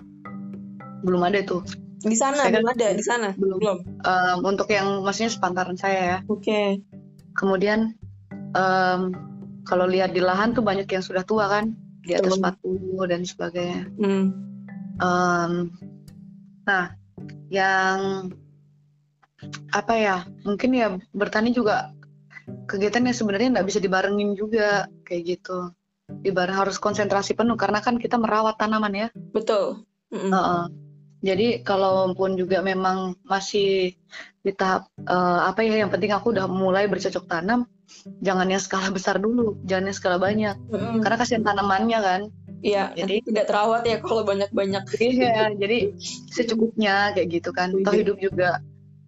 Belum ada tuh. Di sana saya belum kan, ada, di sana belum. belum. Um, untuk yang maksudnya sepantaran saya ya. Oke. Okay. Kemudian um, kalau lihat di lahan tuh banyak yang sudah tua kan, di atas 40 dan sebagainya. Hmm. Um, Nah, yang apa ya? Mungkin ya bertani juga kegiatan yang sebenarnya nggak bisa dibarengin juga kayak gitu. Ibarat harus konsentrasi penuh karena kan kita merawat tanaman ya. Betul. Mm -hmm. uh -uh. Jadi kalaupun juga memang masih di tahap uh, apa ya yang penting aku udah mulai bercocok tanam, jangan yang skala besar dulu, jangan yang skala banyak. Mm -hmm. Karena kasihan tanamannya kan. Iya, jadi (laughs) tidak terawat ya kalau banyak-banyak. Iya, (laughs) jadi secukupnya kayak gitu kan. Toh hidup juga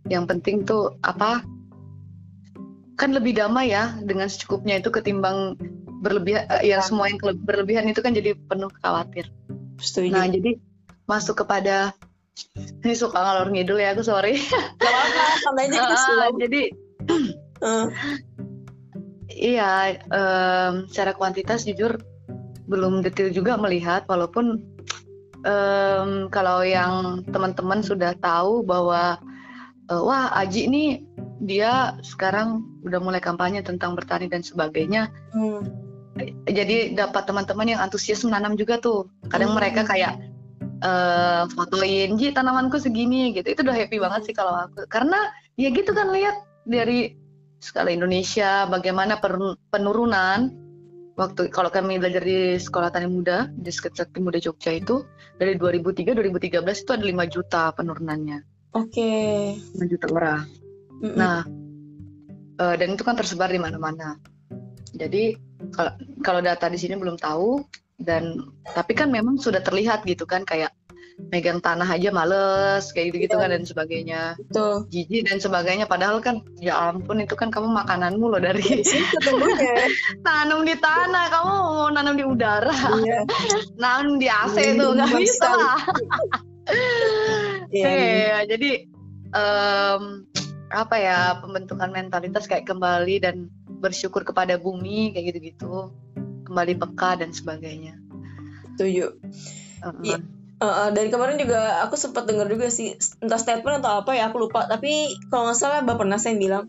yang penting tuh apa? Kan lebih damai ya dengan secukupnya itu ketimbang berlebihan eh, yang semua yang berlebihan itu kan jadi penuh khawatir. Setuju. Nah, jadi masuk kepada ini suka ngalor ngidul ya aku sorry. (laughs) Gak apa-apa, aja uh, Jadi uh. iya, um, secara kuantitas jujur belum detail juga melihat walaupun um, kalau yang teman-teman sudah tahu bahwa uh, wah Aji ini dia sekarang udah mulai kampanye tentang bertani dan sebagainya. Hmm. Jadi dapat teman-teman yang antusias menanam juga tuh. Kadang hmm. mereka kayak uh, fotoin, Ji tanamanku segini gitu. Itu udah happy banget sih kalau aku. Karena ya gitu kan lihat dari skala Indonesia bagaimana penurunan waktu kalau kami belajar di sekolah tani muda di Sakti Muda Jogja itu dari 2003 2013 itu ada 5 juta penurunannya. Oke. Okay. 5 juta orang. Mm -mm. Nah, uh, dan itu kan tersebar di mana-mana. Jadi kalau data di sini belum tahu dan tapi kan memang sudah terlihat gitu kan kayak megang tanah aja males kayak gitu gitu kan dan sebagainya. Betul. jijik dan sebagainya padahal kan ya ampun itu kan kamu makananmu loh dari (laughs) tanam di tanah kamu mau nanam di udara? Iya. (laughs) nanam di AC iya, tuh nggak bisa. lah (laughs) iya, iya. jadi um, apa ya pembentukan mentalitas kayak kembali dan bersyukur kepada bumi kayak gitu-gitu kembali peka dan sebagainya. Setuju. Uh -uh. Uh, dari kemarin juga aku sempat dengar juga sih entah statement atau apa ya aku lupa. Tapi kalau nggak salah bapak Nas yang bilang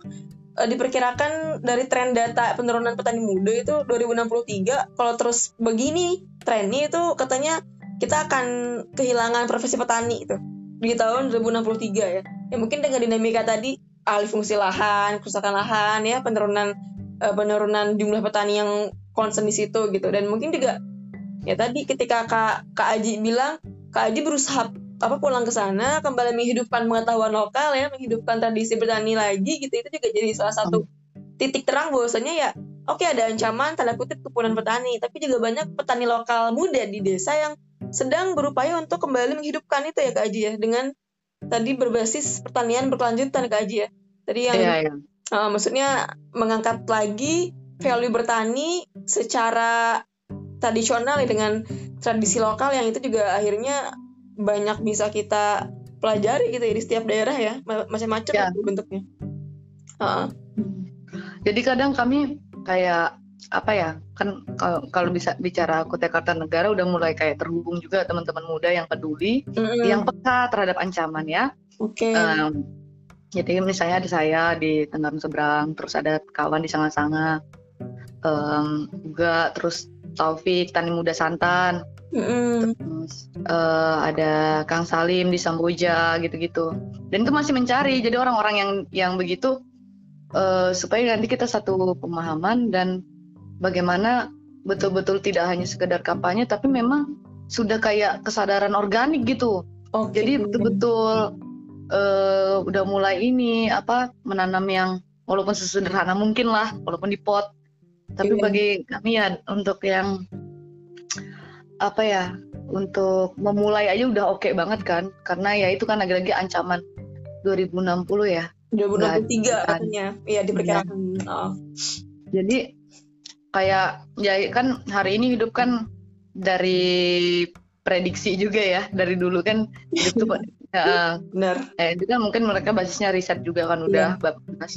uh, diperkirakan dari tren data penurunan petani muda itu 2063 kalau terus begini trennya itu katanya kita akan kehilangan profesi petani itu di tahun 2063 ya. Ya mungkin dengan dinamika tadi alih fungsi lahan kerusakan lahan ya penurunan uh, penurunan jumlah petani yang concern di situ gitu. Dan mungkin juga ya tadi ketika kak kak Aji bilang Kak Adi berusaha apa pulang ke sana kembali menghidupkan pengetahuan lokal ya menghidupkan tradisi bertani lagi gitu itu juga jadi salah satu titik terang bahwasanya ya oke okay, ada ancaman tanda kutip kepunan petani. Tapi juga banyak petani lokal muda di desa yang sedang berupaya untuk kembali menghidupkan itu ya Kak Aji ya dengan tadi berbasis pertanian berkelanjutan Kak Aji ya. Tadi yang yeah, yeah. Uh, maksudnya mengangkat lagi value bertani secara tradisional ya dengan tradisi lokal yang itu juga akhirnya banyak bisa kita pelajari gitu ya di setiap daerah ya macam-macam ya. bentuknya. Uh. Jadi kadang kami kayak apa ya kan kalau, kalau bisa bicara Kutai Kartanegara udah mulai kayak terhubung juga teman-teman muda yang peduli, mm-hmm. yang peka terhadap ancaman ya. Oke. Okay. Um, jadi misalnya ada saya di Tenggarong Seberang, terus ada kawan di Sanga-Sanga, um, juga terus Taufik Tani Muda Santan mm. terus uh, ada Kang Salim di Samboja gitu-gitu dan itu masih mencari jadi orang-orang yang yang begitu uh, supaya nanti kita satu pemahaman dan bagaimana betul-betul tidak hanya sekedar kampanye tapi memang sudah kayak kesadaran organik gitu okay. jadi betul-betul uh, udah mulai ini apa menanam yang walaupun sesederhana mungkin lah walaupun di pot tapi yeah. bagi kami ya untuk yang apa ya untuk memulai aja udah oke okay banget kan. Karena ya itu kan lagi-lagi ancaman 2060 ya. 2063 katanya. Iya diperkirakan ya. oh. jadi kayak ya kan hari ini hidup kan dari prediksi juga ya dari dulu kan. Itu (laughs) ya, benar. Eh, itu kan mungkin mereka basisnya riset juga kan udah yeah.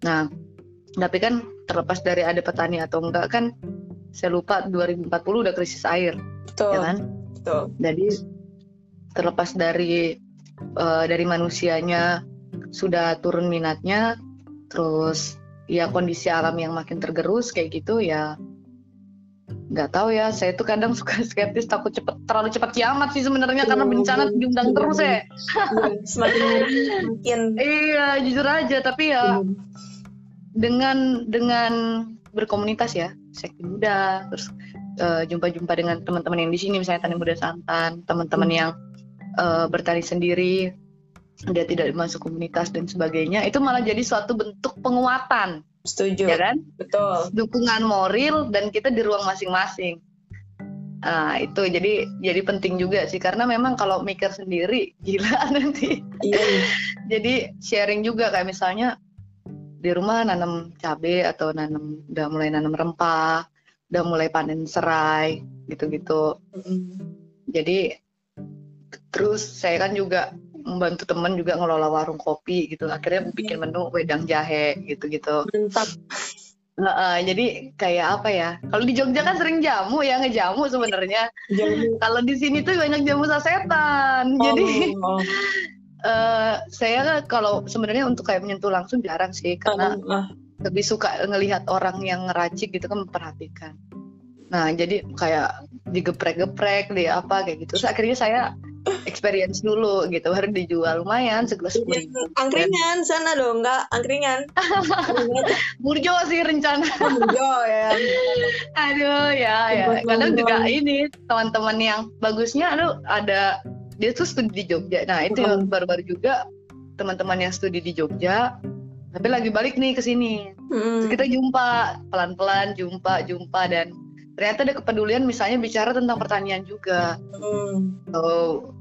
nah tapi kan terlepas dari ada petani atau enggak kan saya lupa 2040 udah krisis air betul. ya kan? Betul. Jadi terlepas dari uh, dari manusianya sudah turun minatnya terus ya kondisi alam yang makin tergerus kayak gitu ya nggak tahu ya. Saya tuh kadang (laughs) suka skeptis takut cepet terlalu cepat kiamat sih sebenarnya karena iya, bencana iya. diundang terus ya. Iya, semakin semakin (laughs) iya jujur aja tapi ya dengan dengan berkomunitas ya sekti muda terus uh, jumpa-jumpa dengan teman-teman yang di sini misalnya tani muda santan teman-teman hmm. yang uh, bertani sendiri dia tidak masuk komunitas dan sebagainya itu malah jadi suatu bentuk penguatan setuju ya kan betul dukungan moral dan kita di ruang masing-masing Nah, itu jadi jadi penting juga sih karena memang kalau mikir sendiri gila (laughs) nanti. Iya. jadi sharing juga kayak misalnya di rumah nanam cabai atau nanam udah mulai nanam rempah, udah mulai panen serai gitu-gitu. Mm. Jadi terus saya kan juga membantu teman juga ngelola warung kopi gitu. Akhirnya bikin menu wedang jahe gitu-gitu. Mantap. Nah, uh, jadi kayak apa ya? Kalau di Jogja kan sering jamu ya ngejamu sebenarnya. Kalau di sini tuh banyak jamu sasetan. Oh. Jadi uh, saya kalau sebenarnya untuk kayak menyentuh langsung jarang sih karena uh, uh. lebih suka ngelihat orang yang ngeracik gitu kan memperhatikan. Nah jadi kayak digeprek-geprek di apa kayak gitu. Terus akhirnya saya experience dulu gitu baru dijual lumayan segelas sepuluh ribu. Angkringan sana dong nggak angkringan. (laughs) Burjo sih rencana. (laughs) Burjo ya. Aduh ya ya. Kadang juga ini teman-teman yang bagusnya aduh ada dia tuh studi di Jogja. Nah itu yang baru-baru juga teman-teman yang studi di Jogja tapi lagi balik nih ke sini. Hmm. kita jumpa pelan-pelan jumpa jumpa dan ternyata ada kepedulian misalnya bicara tentang pertanian juga. Hmm. so,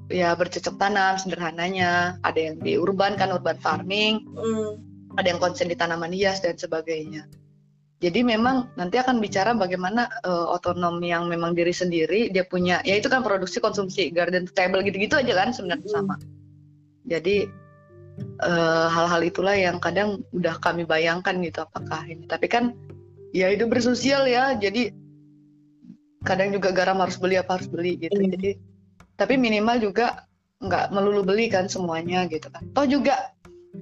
ya bercocok tanam sederhananya. Ada yang di urban kan urban farming. Hmm. ada yang konsen di tanaman hias dan sebagainya jadi memang nanti akan bicara bagaimana uh, otonom yang memang diri sendiri dia punya ya itu kan produksi konsumsi garden table gitu-gitu aja kan sebenarnya hmm. sama jadi Eh, hal-hal uh, itulah yang kadang udah kami bayangkan gitu apakah ini tapi kan ya itu bersosial ya jadi kadang juga garam harus beli apa harus beli gitu mm. jadi tapi minimal juga nggak melulu beli kan semuanya gitu kan toh juga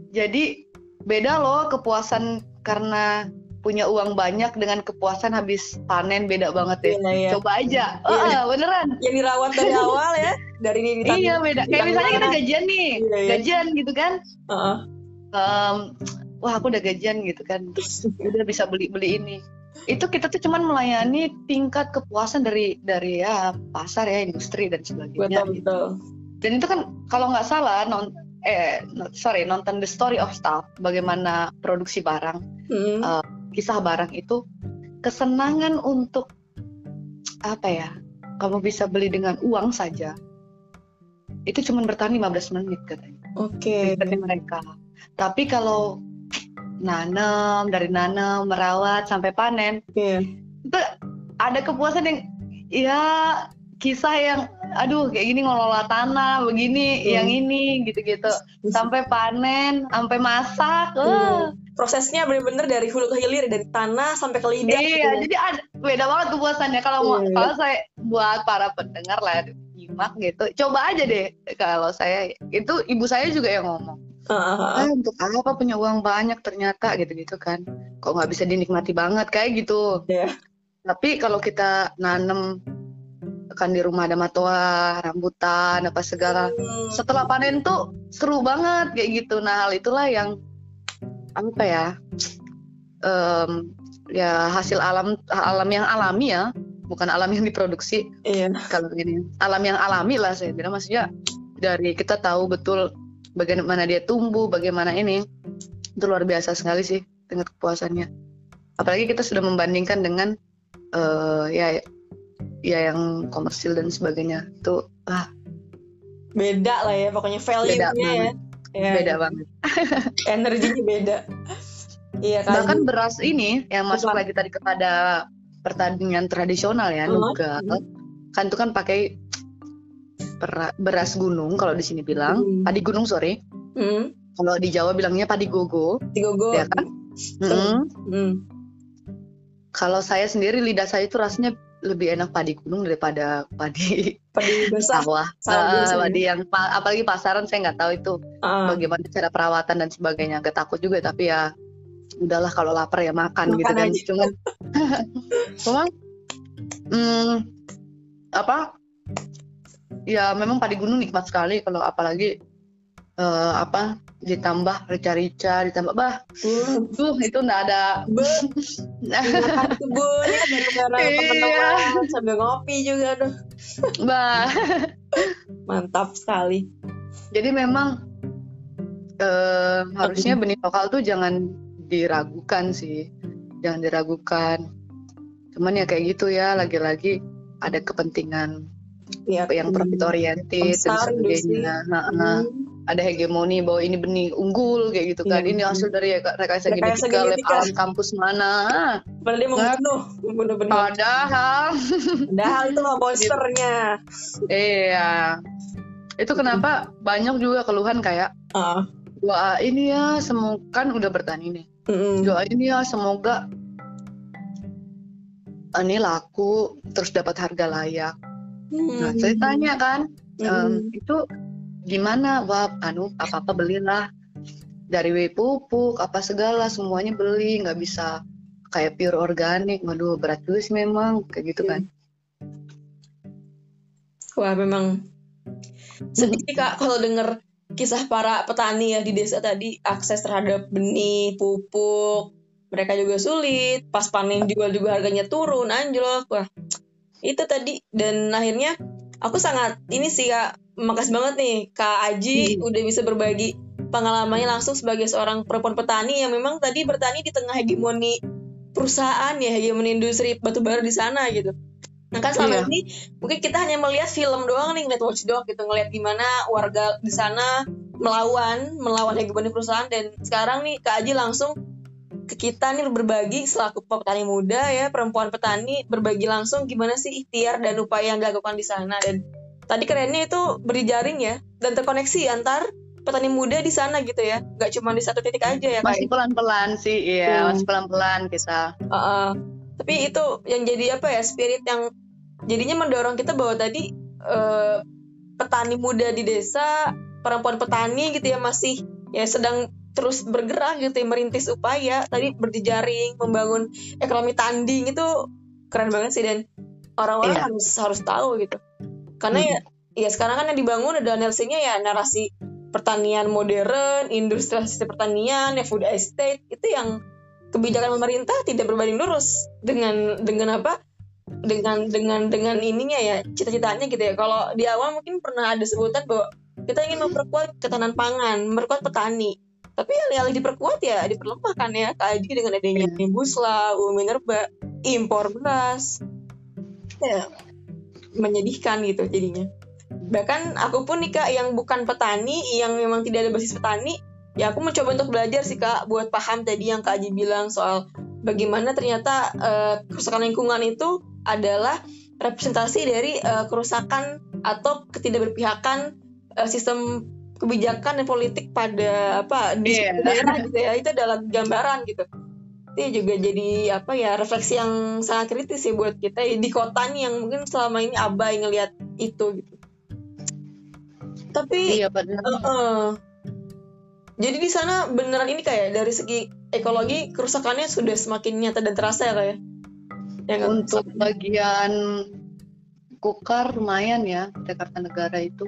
jadi beda loh kepuasan karena punya uang banyak dengan kepuasan habis panen beda banget ya. Iya, iya. Coba aja. Oh, iya. beneran. Yang dirawat dari (laughs) awal ya. Dari ini Iya, beda. Kayak misalnya kita gajian nih. Iya, iya. Gajian gitu kan. Uh -uh. um, wah, aku udah gajian gitu kan. Terus udah bisa beli-beli ini. Itu kita tuh cuman melayani tingkat kepuasan dari dari ya pasar ya, industri dan sebagainya. Betul, gitu. betul. Dan itu kan kalau nggak salah non eh sorry nonton the story of stuff bagaimana produksi barang hmm. uh, kisah barang itu kesenangan untuk apa ya kamu bisa beli dengan uang saja itu cuma bertahan 15 menit katanya oke okay. mereka tapi kalau nanam dari nanam merawat sampai panen yeah. itu ada kepuasan yang ya kisah yang aduh kayak gini ngelola tanah begini hmm. yang ini gitu-gitu sampai panen sampai masak uh prosesnya bener-bener dari hulu ke hilir dari tanah sampai ke lidah iya gitu. jadi ada beda banget kepuasannya kalau yeah. kalau saya buat para pendengar lah nyimak gitu coba aja deh kalau saya itu ibu saya juga yang ngomong uh-huh. untuk apa punya uang banyak ternyata gitu-gitu kan kok nggak bisa dinikmati banget kayak gitu yeah. tapi kalau kita nanem kan di rumah ada matoa, rambutan, apa segala. Hmm. Setelah panen tuh seru banget kayak gitu. Nah hal itulah yang apa ya um, ya hasil alam alam yang alami ya bukan alam yang diproduksi iya. kalau ini. Alam yang alami lah saya bilang maksudnya dari kita tahu betul bagaimana dia tumbuh bagaimana ini itu luar biasa sekali sih dengan kepuasannya. Apalagi kita sudah membandingkan dengan uh, ya ya yang komersil dan sebagainya itu ah. Beda lah ya pokoknya value-nya ya ya, beda ya. banget (laughs) energinya beda iya kan bahkan beras ini yang masuk lagi tadi kepada pertandingan tradisional ya uh -huh. nugal kan itu kan pakai beras gunung kalau di sini bilang hmm. padi gunung sorry hmm. kalau di Jawa bilangnya padi gogo padi gogo ya kan hmm. Hmm. kalau saya sendiri lidah saya itu rasanya lebih enak padi gunung daripada padi (laughs) padi basah sawah. Uh, padi yang apalagi pasaran saya nggak tahu itu uh. bagaimana cara perawatan dan sebagainya. Gak takut juga tapi ya udahlah kalau lapar ya makan, gitu. Makan gitu kan cuman (laughs) cuman hmm, apa ya memang padi gunung nikmat sekali kalau apalagi uh, apa ditambah rica-rica ditambah bah hmm. tuh itu nggak ada. (laughs) Kebunnya dari iya. sambil ngopi juga tuh bah. Mantap sekali. Jadi memang uh, harusnya benih lokal tuh jangan diragukan sih. Jangan diragukan. Cuman ya kayak gitu ya lagi-lagi ada kepentingan ya, yang profit oriented dan sebagainya. Nah, nah, ada hegemoni bahwa ini benih unggul kayak gitu kan. Iya. Ini hasil dari rekayasa genetika lab alam kampus mana. Padahal dia membunuh, membunuh benih. Padahal. Padahal itu monsternya. iya. Itu kenapa banyak juga keluhan kayak uh. doa ini ya semoga kan udah bertani nih. Mm -hmm. Doa ini ya semoga ini laku terus dapat harga layak. Hmm. Nah, saya tanya kan, hmm. um, itu gimana? Wah anu apa apa belilah. Dari pupuk apa segala semuanya beli. Nggak bisa kayak pure organik. Waduh berat sih memang. Kayak gitu kan. Wah memang. Sedih kak kalau denger kisah para petani ya di desa tadi. Akses terhadap benih pupuk. Mereka juga sulit. Pas panen jual juga harganya turun. Anjlok. Wah itu tadi. Dan akhirnya aku sangat ini sih kak makasih banget nih kak Aji hmm. udah bisa berbagi pengalamannya langsung sebagai seorang perempuan petani yang memang tadi bertani di tengah hegemoni perusahaan ya hegemoni industri batubara di sana gitu. Nah kan selama iya. ini mungkin kita hanya melihat film doang nih ngeliat Watchdog gitu ngeliat gimana warga di sana melawan melawan hegemoni perusahaan dan sekarang nih Kak Aji langsung ke kita nih berbagi selaku petani muda ya perempuan petani berbagi langsung gimana sih ikhtiar dan upaya yang dilakukan di sana dan tadi kerennya itu berjaring ya dan terkoneksi antar petani muda di sana gitu ya. Nggak cuma di satu titik aja ya masih pelan-pelan sih iya hmm. masih pelan-pelan kita uh -uh tapi itu yang jadi apa ya spirit yang jadinya mendorong kita bahwa tadi eh, petani muda di desa perempuan petani gitu ya masih ya sedang terus bergerak gitu ya merintis upaya. Tadi berjejaring membangun ekonomi tanding itu keren banget sih dan orang-orang yeah. harus harus tahu gitu karena hmm. ya ya sekarang kan yang dibangun ada narasinya ya narasi pertanian modern industrialisasi pertanian ya food estate itu yang kebijakan pemerintah tidak berbanding lurus dengan dengan apa? Dengan dengan dengan ininya ya cita-citanya gitu ya. Kalau di awal mungkin pernah ada sebutan bahwa kita ingin memperkuat ketahanan pangan memperkuat petani. Tapi alih-alih diperkuat ya diperlemahkan ya kaji dengan adanya yeah. Busla, Minerba, impor beras. Ya menyedihkan gitu jadinya. Bahkan aku pun nih kak yang bukan petani yang memang tidak ada basis petani ya aku mencoba untuk belajar sih kak buat paham tadi yang kak Aji bilang soal bagaimana ternyata uh, kerusakan lingkungan itu adalah representasi dari uh, kerusakan atau ketidakberpihakan uh, sistem kebijakan dan politik pada apa di yeah. daerah gitu ya. Itu adalah gambaran gitu itu juga jadi apa ya refleksi yang sangat kritis ya buat kita di kota nih yang mungkin selama ini abai ngelihat itu gitu tapi iya, uh, uh, jadi di sana beneran ini kayak dari segi ekologi kerusakannya sudah semakin nyata dan terasa ya kayak. Ya, ya Untuk bagian Kukar lumayan ya Jakarta Negara itu.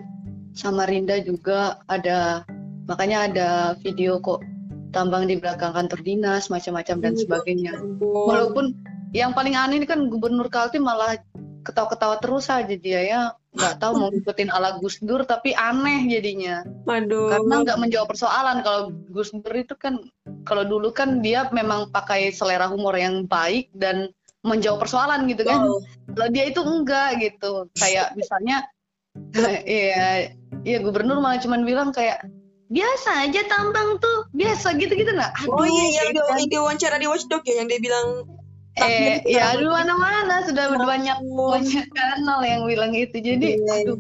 Samarinda juga ada makanya ada video kok tambang di belakang kantor dinas macam-macam dan iya, sebagainya. Walaupun yang paling aneh ini kan Gubernur Kaltim malah ketawa-ketawa terus aja dia ya nggak tahu mau ngikutin ala Gus Dur tapi aneh jadinya. Waduh. Karena nggak menjawab persoalan kalau Gus Dur itu kan kalau dulu kan dia memang pakai selera humor yang baik dan menjawab persoalan gitu kan. Kalau dia itu enggak gitu. Kayak misalnya (laughs) iya iya gubernur malah cuman bilang kayak biasa aja tambang tuh biasa gitu-gitu nah aduh oh iya yang gitu. di wawancara di Watchdog ya yang dia bilang eh ya di mana-mana sudah oh. banyak banyak kanal yang bilang itu jadi yeah. Iya. aduh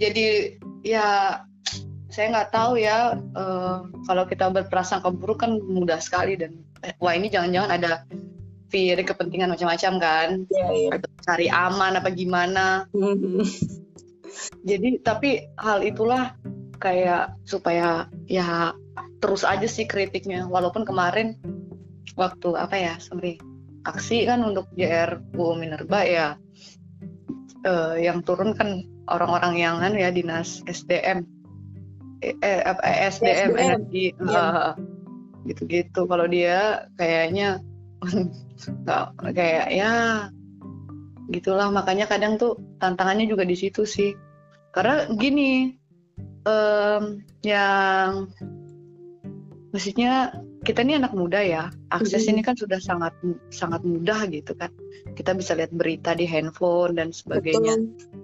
jadi ya saya nggak tahu ya uh, kalau kita berprasangka buruk kan mudah sekali dan eh, wah ini jangan-jangan ada fear kepentingan macam-macam kan yeah, yeah. atau cari aman apa gimana mm-hmm. jadi tapi hal itulah kayak supaya ya terus aja sih kritiknya. Walaupun kemarin waktu apa ya sorry aksi kan untuk JRU Minerba ya uh, yang turun kan orang-orang yang kan ya dinas SDM eh, eh, eh SDM, SDM energi. Uh, gitu-gitu. Kalau dia kayaknya (laughs) kayak ya gitulah. Makanya kadang tuh tantangannya juga di situ sih. Karena gini um, yang maksudnya kita ini anak muda ya akses ini kan sudah sangat sangat mudah gitu kan. Kita bisa lihat berita di handphone dan sebagainya. Betul.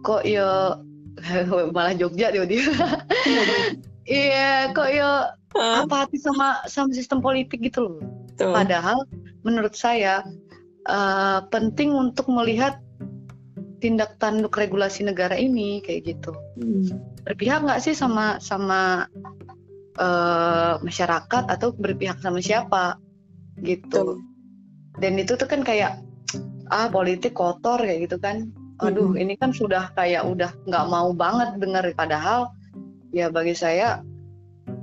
kok ya (laughs) malah Jogja dia dia. (laughs) Iya kok ya apa hati sama sama sistem politik gitu loh. Betul. padahal menurut saya uh, penting untuk melihat tindak tanduk regulasi negara ini kayak gitu. Hmm. Berpihak nggak sih sama sama uh, masyarakat atau berpihak sama siapa? Gitu. Dan itu tuh kan kayak ah politik kotor kayak gitu kan. Aduh hmm. ini kan sudah kayak udah nggak mau banget dengar padahal ya bagi saya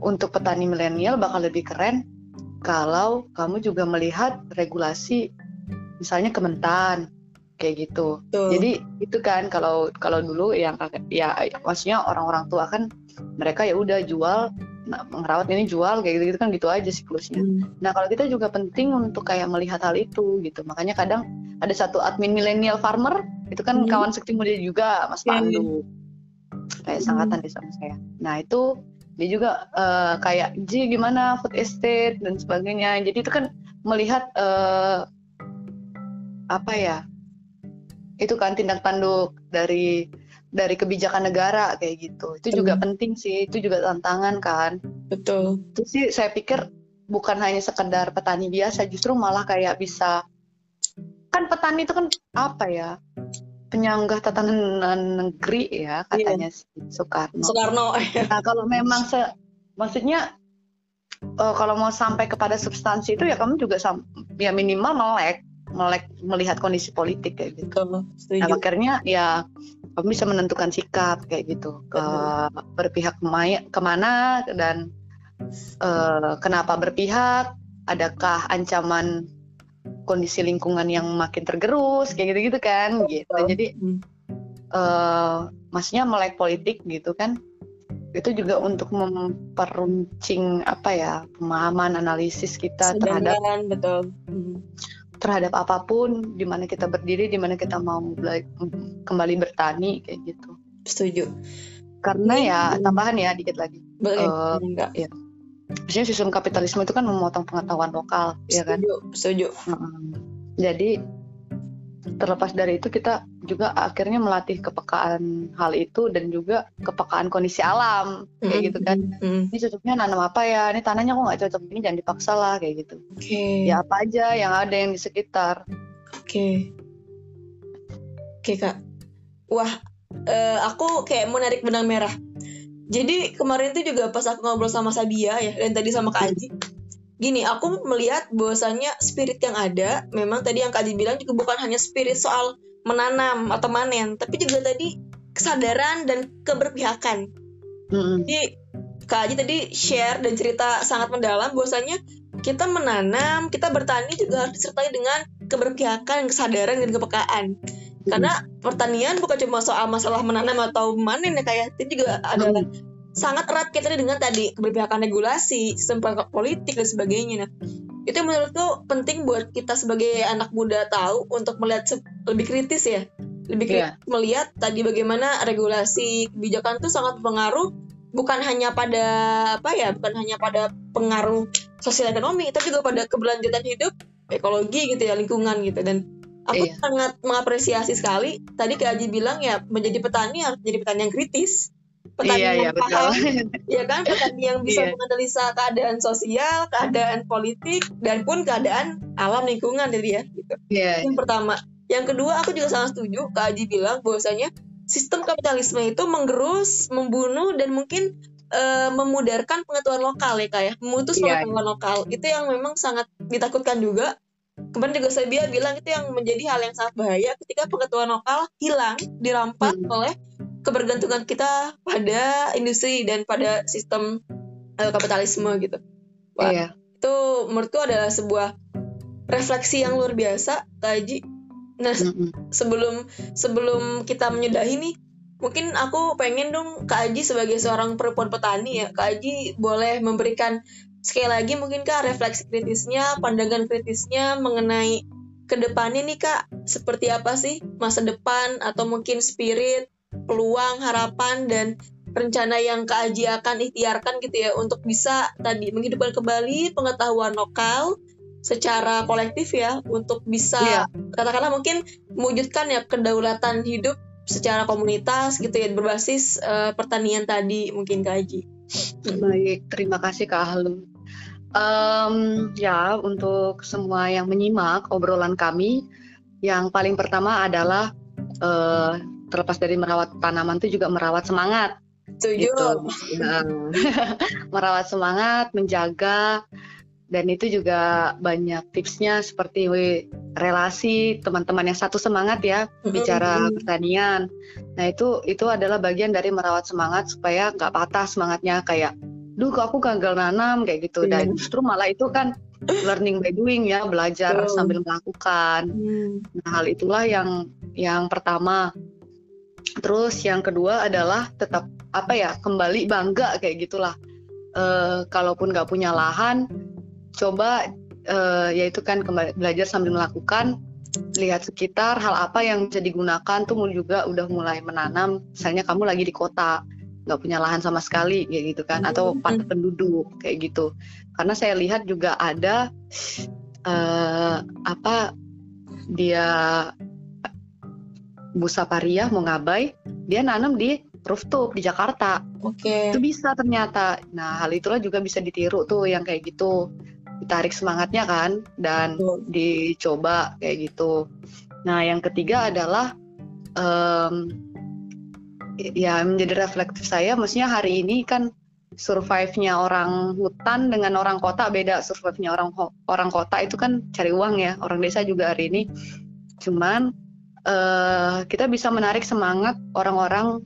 untuk petani milenial bakal lebih keren kalau kamu juga melihat regulasi misalnya kementan kayak gitu. Tuh. Jadi itu kan kalau kalau dulu yang ya maksudnya orang-orang tua kan mereka ya udah jual nah, ngerawat ini jual kayak gitu, gitu kan gitu aja siklusnya. Hmm. Nah kalau kita juga penting untuk kayak melihat hal itu gitu. Makanya kadang ada satu admin milenial farmer itu kan hmm. kawan sekti muda juga Mas yeah. Pandu kayak hmm. sangatan di sama saya. Nah itu dia juga uh, kayak ji gimana food estate dan sebagainya jadi itu kan melihat uh, apa ya itu kan tindak tanduk dari dari kebijakan negara kayak gitu itu juga penting sih itu juga tantangan kan betul itu sih saya pikir bukan hanya sekedar petani biasa justru malah kayak bisa kan petani itu kan apa ya penyanggah tatanan negeri ya katanya yeah. Soekarno. Soekarno. (laughs) nah kalau memang se maksudnya uh, kalau mau sampai kepada substansi itu ya kamu juga ya minimal melek melek melihat kondisi politik kayak gitu. Betul, nah, akhirnya ya kamu bisa menentukan sikap kayak gitu. Ke berpihak ke mana, dan uh, kenapa berpihak, adakah ancaman kondisi lingkungan yang makin tergerus kayak gitu-gitu kan gitu. Jadi uh, maksudnya melek politik gitu kan itu juga untuk memperuncing apa ya pemahaman analisis kita terhadap betul terhadap apa pun di mana kita berdiri di mana kita mau kembali bertani kayak gitu. Setuju. Karena ya tambahan ya dikit lagi. Boleh, uh, enggak ya maksudnya sistem kapitalisme itu kan memotong pengetahuan lokal setuju, ya kan? Setuju jadi terlepas dari itu kita juga akhirnya melatih kepekaan hal itu dan juga kepekaan kondisi alam kayak mm-hmm. gitu kan mm-hmm. ini cocoknya nanam apa ya ini tanahnya kok nggak cocok ini jangan dipaksa lah kayak gitu okay. ya apa aja yang ada yang di sekitar oke okay. oke okay, kak wah uh, aku kayak mau narik benang merah jadi kemarin itu juga pas aku ngobrol sama Sabia ya dan tadi sama Kak Aji gini aku melihat bahwasanya spirit yang ada memang tadi yang Kak bilang juga bukan hanya spirit soal menanam atau manen tapi juga tadi kesadaran dan keberpihakan mm-hmm. jadi Kak Aji tadi share dan cerita sangat mendalam bahwasanya kita menanam kita bertani juga harus disertai dengan keberpihakan kesadaran dan kepekaan karena pertanian bukan cuma soal masalah menanam atau manen ya kayak ya. itu juga adalah sangat erat kaitannya dengan tadi keberpihakan regulasi, sistem politik dan sebagainya. Nah, itu menurutku penting buat kita sebagai anak muda tahu untuk melihat lebih kritis ya, lebih kritis yeah. melihat tadi bagaimana regulasi kebijakan itu sangat berpengaruh bukan hanya pada apa ya, bukan hanya pada pengaruh sosial ekonomi, tapi juga pada keberlanjutan hidup, ekologi gitu ya, lingkungan gitu dan aku iya. sangat mengapresiasi sekali tadi Kak Aji bilang ya menjadi petani harus menjadi petani yang kritis petani iya, yang (laughs) iya, paham, ya kan petani yang bisa iya. menganalisa keadaan sosial, keadaan politik, dan pun keadaan alam lingkungan jadi ya. Gitu. Iya, yang pertama, yang kedua aku juga sangat setuju Kak Aji bilang bahwasanya sistem kapitalisme itu menggerus, membunuh dan mungkin uh, memudarkan pengetahuan lokal ya kayak ya. memutus yeah. pengetahuan lokal itu yang memang sangat ditakutkan juga Kemarin juga saya bilang itu yang menjadi hal yang sangat bahaya ketika pengetahuan lokal hilang dirampas hmm. oleh kebergantungan kita pada industri dan pada sistem uh, kapitalisme gitu. Wah, iya. Itu menurutku adalah sebuah refleksi yang luar biasa, Taji. Nah, mm -hmm. sebelum sebelum kita menyudahi nih, mungkin aku pengen dong Kak Aji sebagai seorang perempuan petani ya, Kak Aji boleh memberikan sekali lagi mungkin Kak refleksi kritisnya, pandangan kritisnya mengenai ke depannya nih Kak, seperti apa sih masa depan atau mungkin spirit peluang, harapan dan rencana yang Kak Aji akan ikhtiarkan gitu ya untuk bisa tadi menghidupkan kembali pengetahuan lokal secara kolektif ya untuk bisa yeah. katakanlah mungkin mewujudkan ya kedaulatan hidup secara komunitas gitu ya berbasis uh, pertanian tadi mungkin Kak Aji. Baik, terima kasih Kak Halu. Um, ya untuk semua yang menyimak obrolan kami, yang paling pertama adalah uh, terlepas dari merawat tanaman itu juga merawat semangat. Setuju. Gitu. (laughs) Merawat semangat, menjaga dan itu juga banyak tipsnya seperti relasi teman-teman yang satu semangat ya bicara pertanian. Nah itu itu adalah bagian dari merawat semangat supaya nggak patah semangatnya kayak, duh aku gagal nanam kayak gitu dan iya. justru malah itu kan learning by doing ya belajar oh. sambil melakukan. Mm. Nah hal itulah yang yang pertama Terus yang kedua adalah tetap apa ya kembali bangga kayak gitulah. E, kalaupun nggak punya lahan, coba e, yaitu kan kembali belajar sambil melakukan, lihat sekitar hal apa yang bisa digunakan tuh juga udah mulai menanam. Misalnya kamu lagi di kota, nggak punya lahan sama sekali kayak gitu kan atau Hmm. padat penduduk kayak gitu karena saya lihat juga ada eh, apa dia busa pariah mau ngabai dia nanam di rooftop di Jakarta. Oke. itu bisa ternyata. Nah hal itulah juga bisa ditiru tuh yang kayak gitu. Ditarik semangatnya kan dan Betul. dicoba kayak gitu. Nah yang ketiga adalah em, ya menjadi reflektif saya maksudnya hari ini kan survive-nya orang hutan dengan orang kota beda. Survive-nya orang orang kota itu kan cari uang ya. Orang desa juga hari ini. Cuman eh, kita bisa menarik semangat orang-orang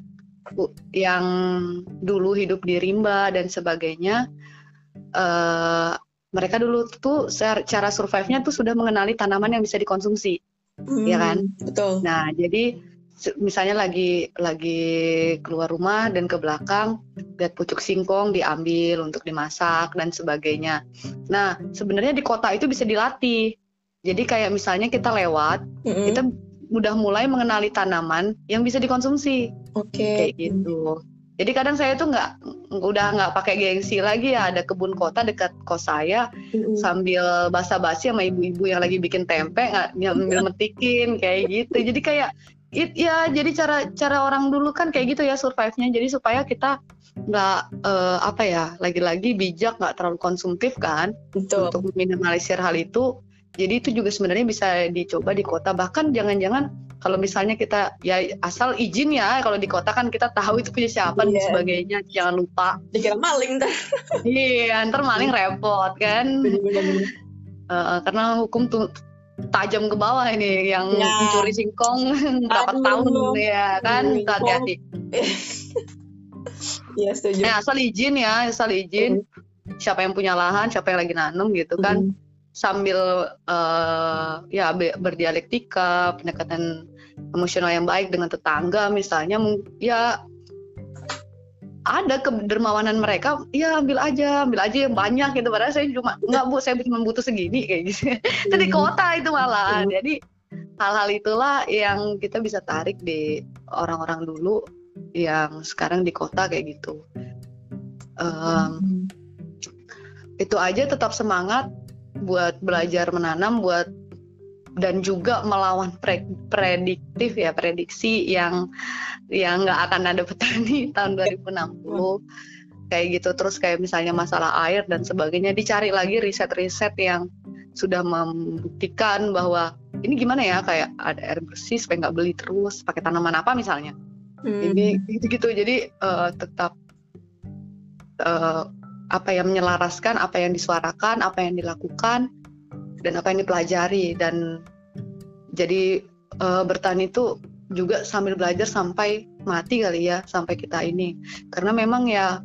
yang dulu hidup di rimba dan sebagainya eh, mereka dulu tuh cara survive-nya tuh sudah mengenali tanaman yang bisa dikonsumsi Iya kan? Hmm, Betul. Nah, jadi misalnya lagi lagi keluar rumah dan ke belakang lihat pucuk singkong diambil untuk dimasak dan sebagainya. Nah, sebenarnya di kota itu bisa dilatih. Jadi kayak misalnya kita lewat, Mm-mm. kita udah mulai mengenali tanaman yang bisa dikonsumsi Oke. kayak gitu. Jadi kadang saya tuh nggak udah nggak pakai gengsi lagi ya ada kebun kota dekat kos saya Mm-mm. sambil basa-basi sama ibu-ibu yang lagi bikin tempe nggak nyambil metikin kayak gitu jadi kayak it, ya jadi cara cara orang dulu kan kayak gitu ya survive-nya jadi supaya kita nggak eh, apa ya lagi-lagi bijak nggak terlalu konsumtif kan Betul. untuk meminimalisir hal itu jadi itu juga sebenarnya bisa dicoba di kota bahkan jangan-jangan kalau misalnya kita ya asal izin ya kalau di kota kan kita tahu itu punya siapa dan Iya. sebagainya jangan lupa Dikira maling ntar. iya ntar maling repot kan Bener-bener. Eh, karena hukum tuh tajam ke bawah ini yang Ya. mencuri singkong (laughs) berapa Aduh. tahun ya kan hati-hati (laughs) Iya setuju. nah, asal izin ya asal izin siapa yang punya lahan siapa yang lagi nanam gitu kan Mm. Sambil eh, ya be- berdialektika pendekatan emosional yang baik dengan tetangga misalnya ya ada kedermawanan mereka ya ambil aja ambil aja yang banyak gitu. Padahal saya cuma nggak bu saya cuma butuh segini kayak gitu. (laughs) Itu di kota itu malah. Hmm. jadi hal-hal itulah yang kita bisa tarik di orang-orang dulu yang sekarang di kota kayak gitu. Hmm. itu aja tetap semangat buat belajar menanam buat dan juga melawan pre- prediktif ya prediksi yang yang nggak akan ada petani (laughs) tahun 2060 kayak gitu terus kayak misalnya masalah air dan sebagainya dicari lagi riset-riset yang sudah membuktikan bahwa ini gimana ya kayak ada air bersih supaya nggak beli terus pakai tanaman apa misalnya Hmm. ini gitu-gitu jadi eh, tetap eh, apa yang menyelaraskan apa yang disuarakan apa yang dilakukan dan apa yang dipelajari. Dan jadi eh, bertani itu juga sambil belajar sampai mati kali ya sampai kita ini. Karena memang ya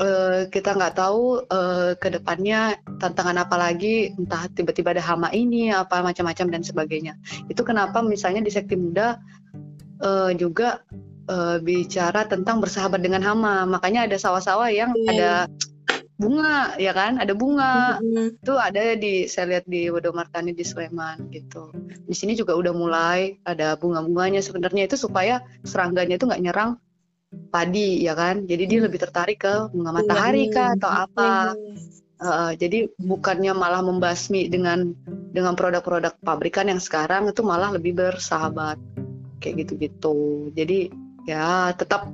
eh, kita nggak tahu eh, ke depannya tantangan apa lagi entah tiba-tiba ada hama ini apa macam-macam dan sebagainya. Itu kenapa misalnya di sekti muda eh, juga eh, bicara tentang bersahabat dengan hama. Makanya ada sawah-sawah yang Iya. ada bunga ya kan ada bunga Mm. itu ada di saya lihat di Wodomartani di Sleman gitu di sini juga udah mulai ada bunga-bunganya sebenarnya itu supaya serangganya itu nggak nyerang padi ya kan jadi dia Hmm. lebih tertarik ke bunga matahari kah atau apa Uh, jadi bukannya malah membasmi dengan dengan produk-produk pabrikan yang sekarang itu malah lebih bersahabat kayak gitu-gitu. Jadi ya tetap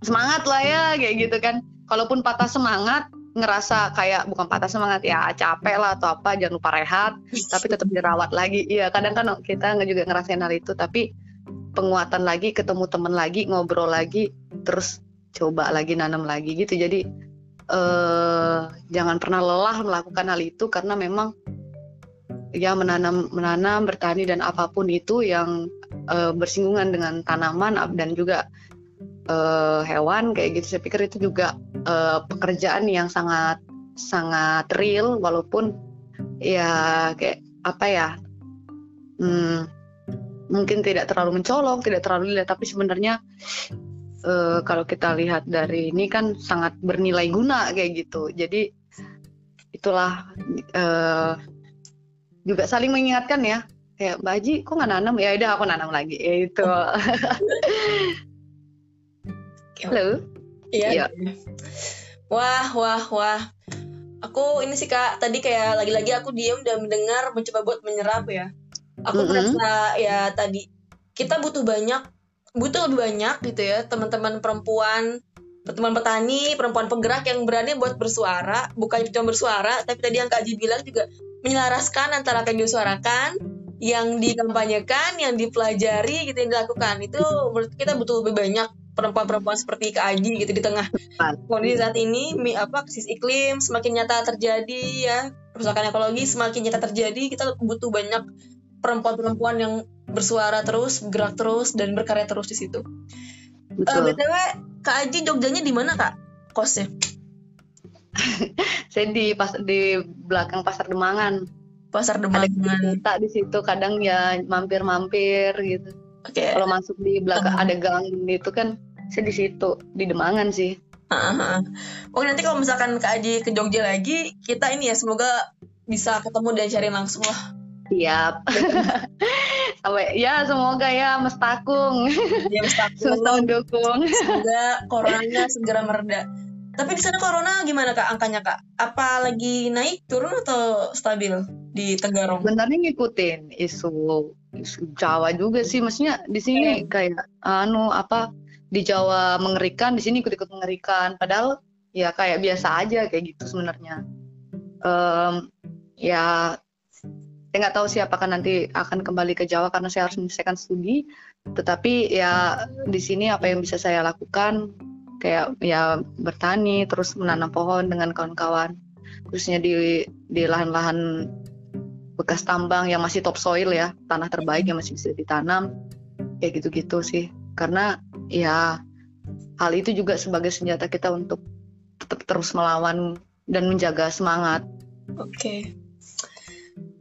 semangat lah ya kayak gitu kan. Kalaupun patah semangat ngerasa kayak bukan patah semangat ya capek lah atau apa jangan lupa rehat tapi tetap dirawat lagi. Iya kadang kan kita juga ngerasain hal itu tapi penguatan lagi ketemu temen lagi ngobrol lagi terus coba lagi nanam lagi gitu jadi eh, jangan pernah lelah melakukan hal itu karena memang ya menanam menanam bertani dan apa pun itu yang eh, bersinggungan dengan tanaman dan juga eh, hewan kayak gitu saya pikir itu juga eh, pekerjaan yang sangat sangat real walaupun ya kayak apa ya hmm, mungkin tidak terlalu mencolok tidak terlalu dilihat tapi sebenarnya eh, kalau kita lihat dari ini kan sangat bernilai guna kayak gitu. Jadi itulah eh, juga saling mengingatkan ya. Kayak Mbak Haji, kok nggak nanam? Ya udah aku nanam lagi. Ya itu. (laughs) Halo. Iya. iya. Wah, wah, wah. Aku ini sih kak, tadi kayak lagi-lagi aku diem dan mendengar, mencoba buat menyerap ya. Aku mm -hmm. merasa ya tadi kita butuh banyak, butuh lebih banyak gitu ya teman-teman perempuan, teman petani, perempuan penggerak yang berani buat bersuara, bukan cuma bersuara, tapi tadi yang Kak Ji bilang juga menyelaraskan antara apa yang disuarakan, yang dikampanyekan, yang dipelajari gitu yang dilakukan. Itu kita butuh lebih banyak perempuan-perempuan seperti Kak Aji gitu di tengah kondisi saat ini apa krisis iklim semakin nyata terjadi ya kerusakan ekologi semakin nyata terjadi kita butuh banyak perempuan-perempuan yang bersuara terus bergerak terus dan berkarya terus di situ. Uh, btw Kak Aji Jogjanya di mana Kak kosnya? (laughs) Saya di pas di belakang pasar Demangan. Pasar Demangan. Ada di situ kadang ya mampir-mampir gitu Okay. Kalau masuk di belakang uh. ada gang itu kan saya di situ di Demangan sih. Uh-huh. Oh nanti kalau misalkan Kak Aji ke Jogja lagi, kita ini ya semoga bisa ketemu dan cari langsung lah. Siap. (laughs) Sampai ya semoga ya mestakung. Ya mestakung. (laughs) mendukung. Semoga coronanya segera mereda. Tapi di sana corona gimana kak angkanya kak? Apa lagi naik, turun atau stabil di Tenggarong? Sebenarnya ngikutin isu Jawa juga sih maksudnya di sini kayak anu apa di Jawa mengerikan di sini ikut-ikut mengerikan. Padahal ya kayak biasa aja kayak gitu sebenarnya. Um, ya saya nggak tahu sih apakah nanti akan kembali ke Jawa karena saya harus menyelesaikan studi. Tetapi ya di sini apa yang bisa saya lakukan kayak ya bertani terus menanam pohon dengan kawan-kawan. Khususnya di di lahan-lahan bekas tambang yang masih topsoil ya tanah terbaik yang masih bisa ditanam kayak gitu-gitu sih karena ya hal itu juga sebagai senjata kita untuk tetap terus melawan dan menjaga semangat. Oke, okay.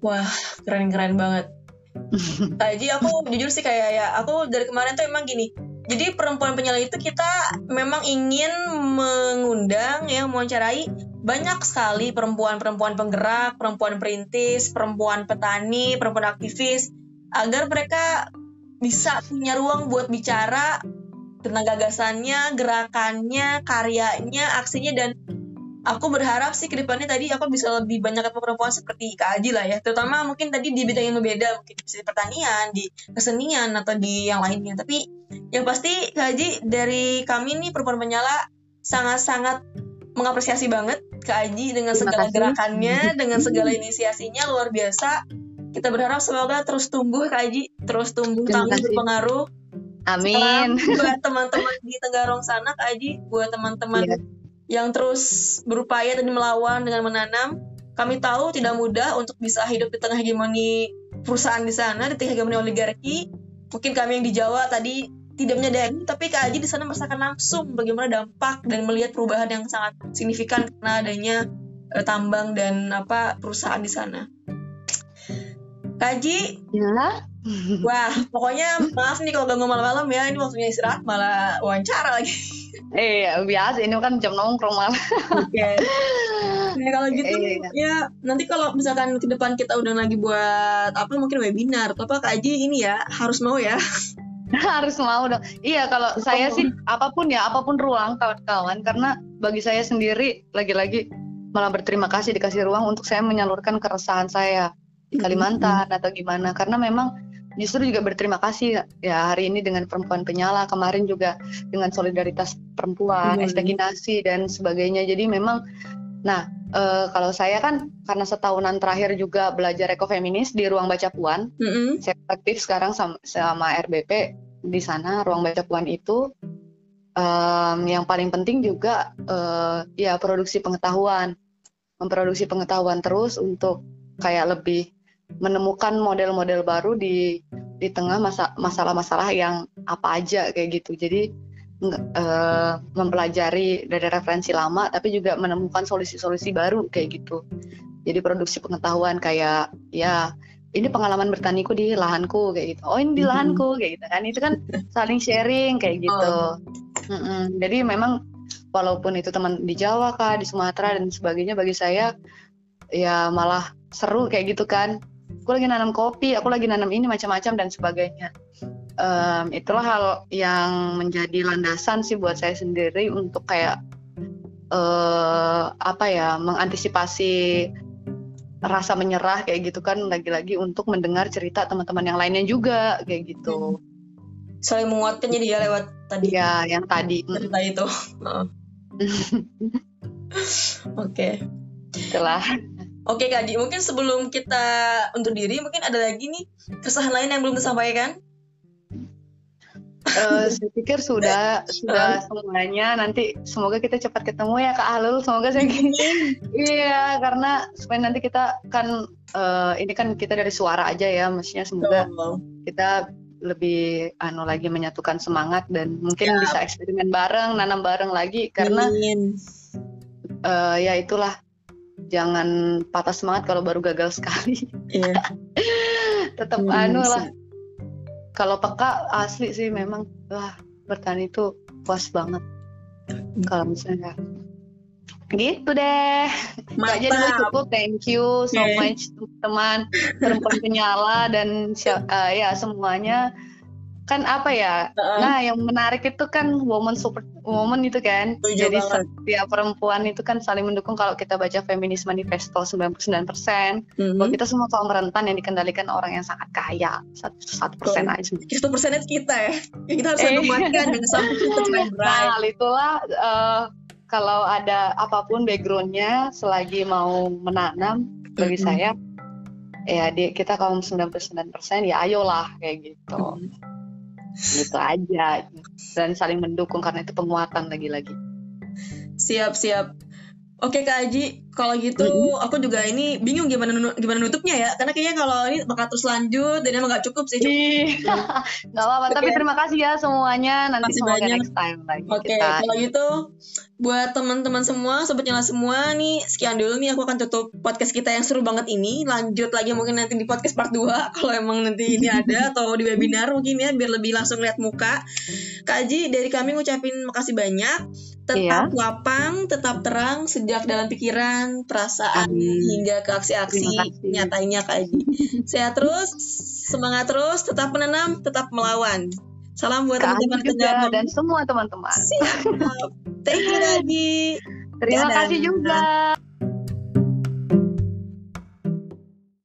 wah keren-keren banget. (laughs) Tadi aku jujur sih kayak ya aku dari kemarin tuh emang gini. Jadi perempuan penyala itu kita memang ingin mengundang ya mewawancarai banyak sekali perempuan-perempuan penggerak, perempuan perintis, perempuan petani, perempuan aktivis agar mereka bisa punya ruang buat bicara tentang gagasannya, gerakannya, karyanya, aksinya dan aku berharap sih ke depannya tadi aku bisa lebih banyak perempuan seperti Kak Aji lah ya. Terutama mungkin tadi di bidang yang berbeda mungkin bisa di pertanian, di kesenian atau di yang lainnya. Tapi yang pasti Kak Aji dari kami nih perempuan penyala sangat-sangat mengapresiasi banget Kak Aji dengan segala gerakannya, (laughs) dengan segala inisiasinya luar biasa. Kita berharap semoga terus tumbuh Kak Aji, terus tumbuh tangguh berpengaruh. Amin. (laughs) buat teman-teman di Tenggarong sana Kak Aji, buat teman-teman yeah. yang terus berupaya dan melawan dengan menanam. Kami tahu tidak mudah untuk bisa hidup di tengah hegemoni perusahaan di sana, di tengah hegemoni oligarki. Mungkin kami yang di Jawa tadi tidak menyadari tapi Kak Aji di sana merasakan langsung bagaimana dampak dan melihat perubahan yang sangat signifikan karena adanya uh, tambang dan apa perusahaan di sana. Kak Aji, ya. Wah, pokoknya maaf nih kalau ganggu malam-malam ya, ini waktunya istirahat malah wawancara lagi. Iya, biasa ini kan jam nongkrong malah. Oke. Okay. Nah, kalau gitu e, iya. ya nanti kalau misalkan ke depan kita udah lagi buat apa mungkin webinar atau apa Kak Aji ini ya harus mau ya. (laughs) harus mau dong. Iya, kalau saya sih apa pun ya, apa pun ruang kawan-kawan karena bagi saya sendiri lagi-lagi malah berterima kasih dikasih ruang untuk saya menyalurkan keresahan saya di Kalimantan atau gimana karena memang justru juga berterima kasih ya hari ini dengan perempuan penyala kemarin juga dengan solidaritas perempuan, estekinasi dan sebagainya. Jadi memang nah uh, kalau saya kan karena setahunan terakhir juga belajar ekofeminis di ruang baca puan, mm-hmm. saya aktif sekarang sama, sama RBP di sana ruang baca puan itu um, yang paling penting juga uh, ya produksi pengetahuan, memproduksi pengetahuan terus untuk kayak lebih menemukan model-model baru di di tengah masa masalah-masalah yang apa aja kayak gitu. Jadi uh, mempelajari dari referensi lama tapi juga menemukan solusi-solusi baru kayak gitu jadi produksi pengetahuan kayak ya ini pengalaman bertaniku di lahanku kayak gitu. Oh ini di lahanku kayak gitu kan. Itu kan saling sharing kayak gitu oh. mm -mm. jadi memang walaupun itu teman di Jawa kah di Sumatera dan sebagainya bagi saya ya malah seru kayak gitu kan. Aku lagi nanam kopi aku lagi nanam ini macam-macam dan sebagainya. Um, itulah hal yang menjadi landasan sih buat saya sendiri untuk kayak uh, apa ya mengantisipasi rasa menyerah kayak gitu kan lagi-lagi untuk mendengar cerita teman-teman yang lainnya juga kayak gitu. Saling menguatkan jadi ya lewat tadi. Ya, yang tadi. Cerita itu. (laughs) Oke. Itulah. Oke Kak Di, mungkin sebelum kita untuk diri, mungkin ada lagi nih keresahan lain yang belum disampaikan? Uh, saya pikir sudah sudah semuanya nanti semoga kita cepat ketemu ya Kak Alul semoga saya (laughs) iya karena supaya nanti kita kan uh, ini kan kita dari suara aja ya maksudnya semoga oh. kita lebih anu lagi menyatukan semangat dan mungkin ya. bisa eksperimen bareng nanam bareng lagi karena uh, ya itulah jangan patah semangat kalau baru gagal sekali. Iya. (laughs) Tetap hmm, anu lah. Kalau peka asli sih memang wah bertani itu puas banget. Kalau misalnya gitu deh. Mantap. Jadi cukup thank you so okay. much teman perempuan penyala dan uh, ya semuanya kan apa ya? Uh-uh. nah yang menarik itu kan woman super woman itu kan. Tujuh jadi banget. setiap perempuan itu kan saling mendukung kalau kita baca feminis manifesto 99% mm-hmm. bahwa kita semua kaum rentan yang dikendalikan orang yang sangat kaya satu persen aja. Satu persennya kita ya. Kita harus menguatkan dengan sampai (laughs) kita nah itulah uh, kalau ada apa pun backgroundnya selagi mau menanam bagi mm-hmm. saya ya di, kita kaum 99% ya ayolah kayak gitu. Mm-hmm gitu aja. Dan saling mendukung karena itu penguatan lagi-lagi. Siap siap. Oke kak Aji kalau gitu mm-hmm. aku juga ini bingung gimana gimana nutupnya ya. Karena kayaknya kalau ini bakal terus lanjut dan emang gak cukup sih (laughs) nggak apa-apa. Okay. tapi terima kasih ya semuanya. Nanti semoga banyak. next time lagi oke okay, kalau gitu buat teman-teman semua sobat nyala semua nih sekian dulu nih aku akan tutup podcast kita yang seru banget ini. Lanjut lagi mungkin nanti di podcast part 2 (laughs) kalau emang nanti ini ada (laughs) atau di webinar mungkin ya biar lebih langsung lihat muka. Kak Aji dari kami ngucapin makasih banyak. Tetap iya. lapang tetap terang sejak dalam pikiran perasaan Amin. hingga ke aksi-aksi nyatanya Kak (laughs) sehat terus semangat terus tetap menanam tetap melawan Salam buat teman-teman dan semua teman-teman. Siap. Thank you lagi. Terima Dadah. kasih juga.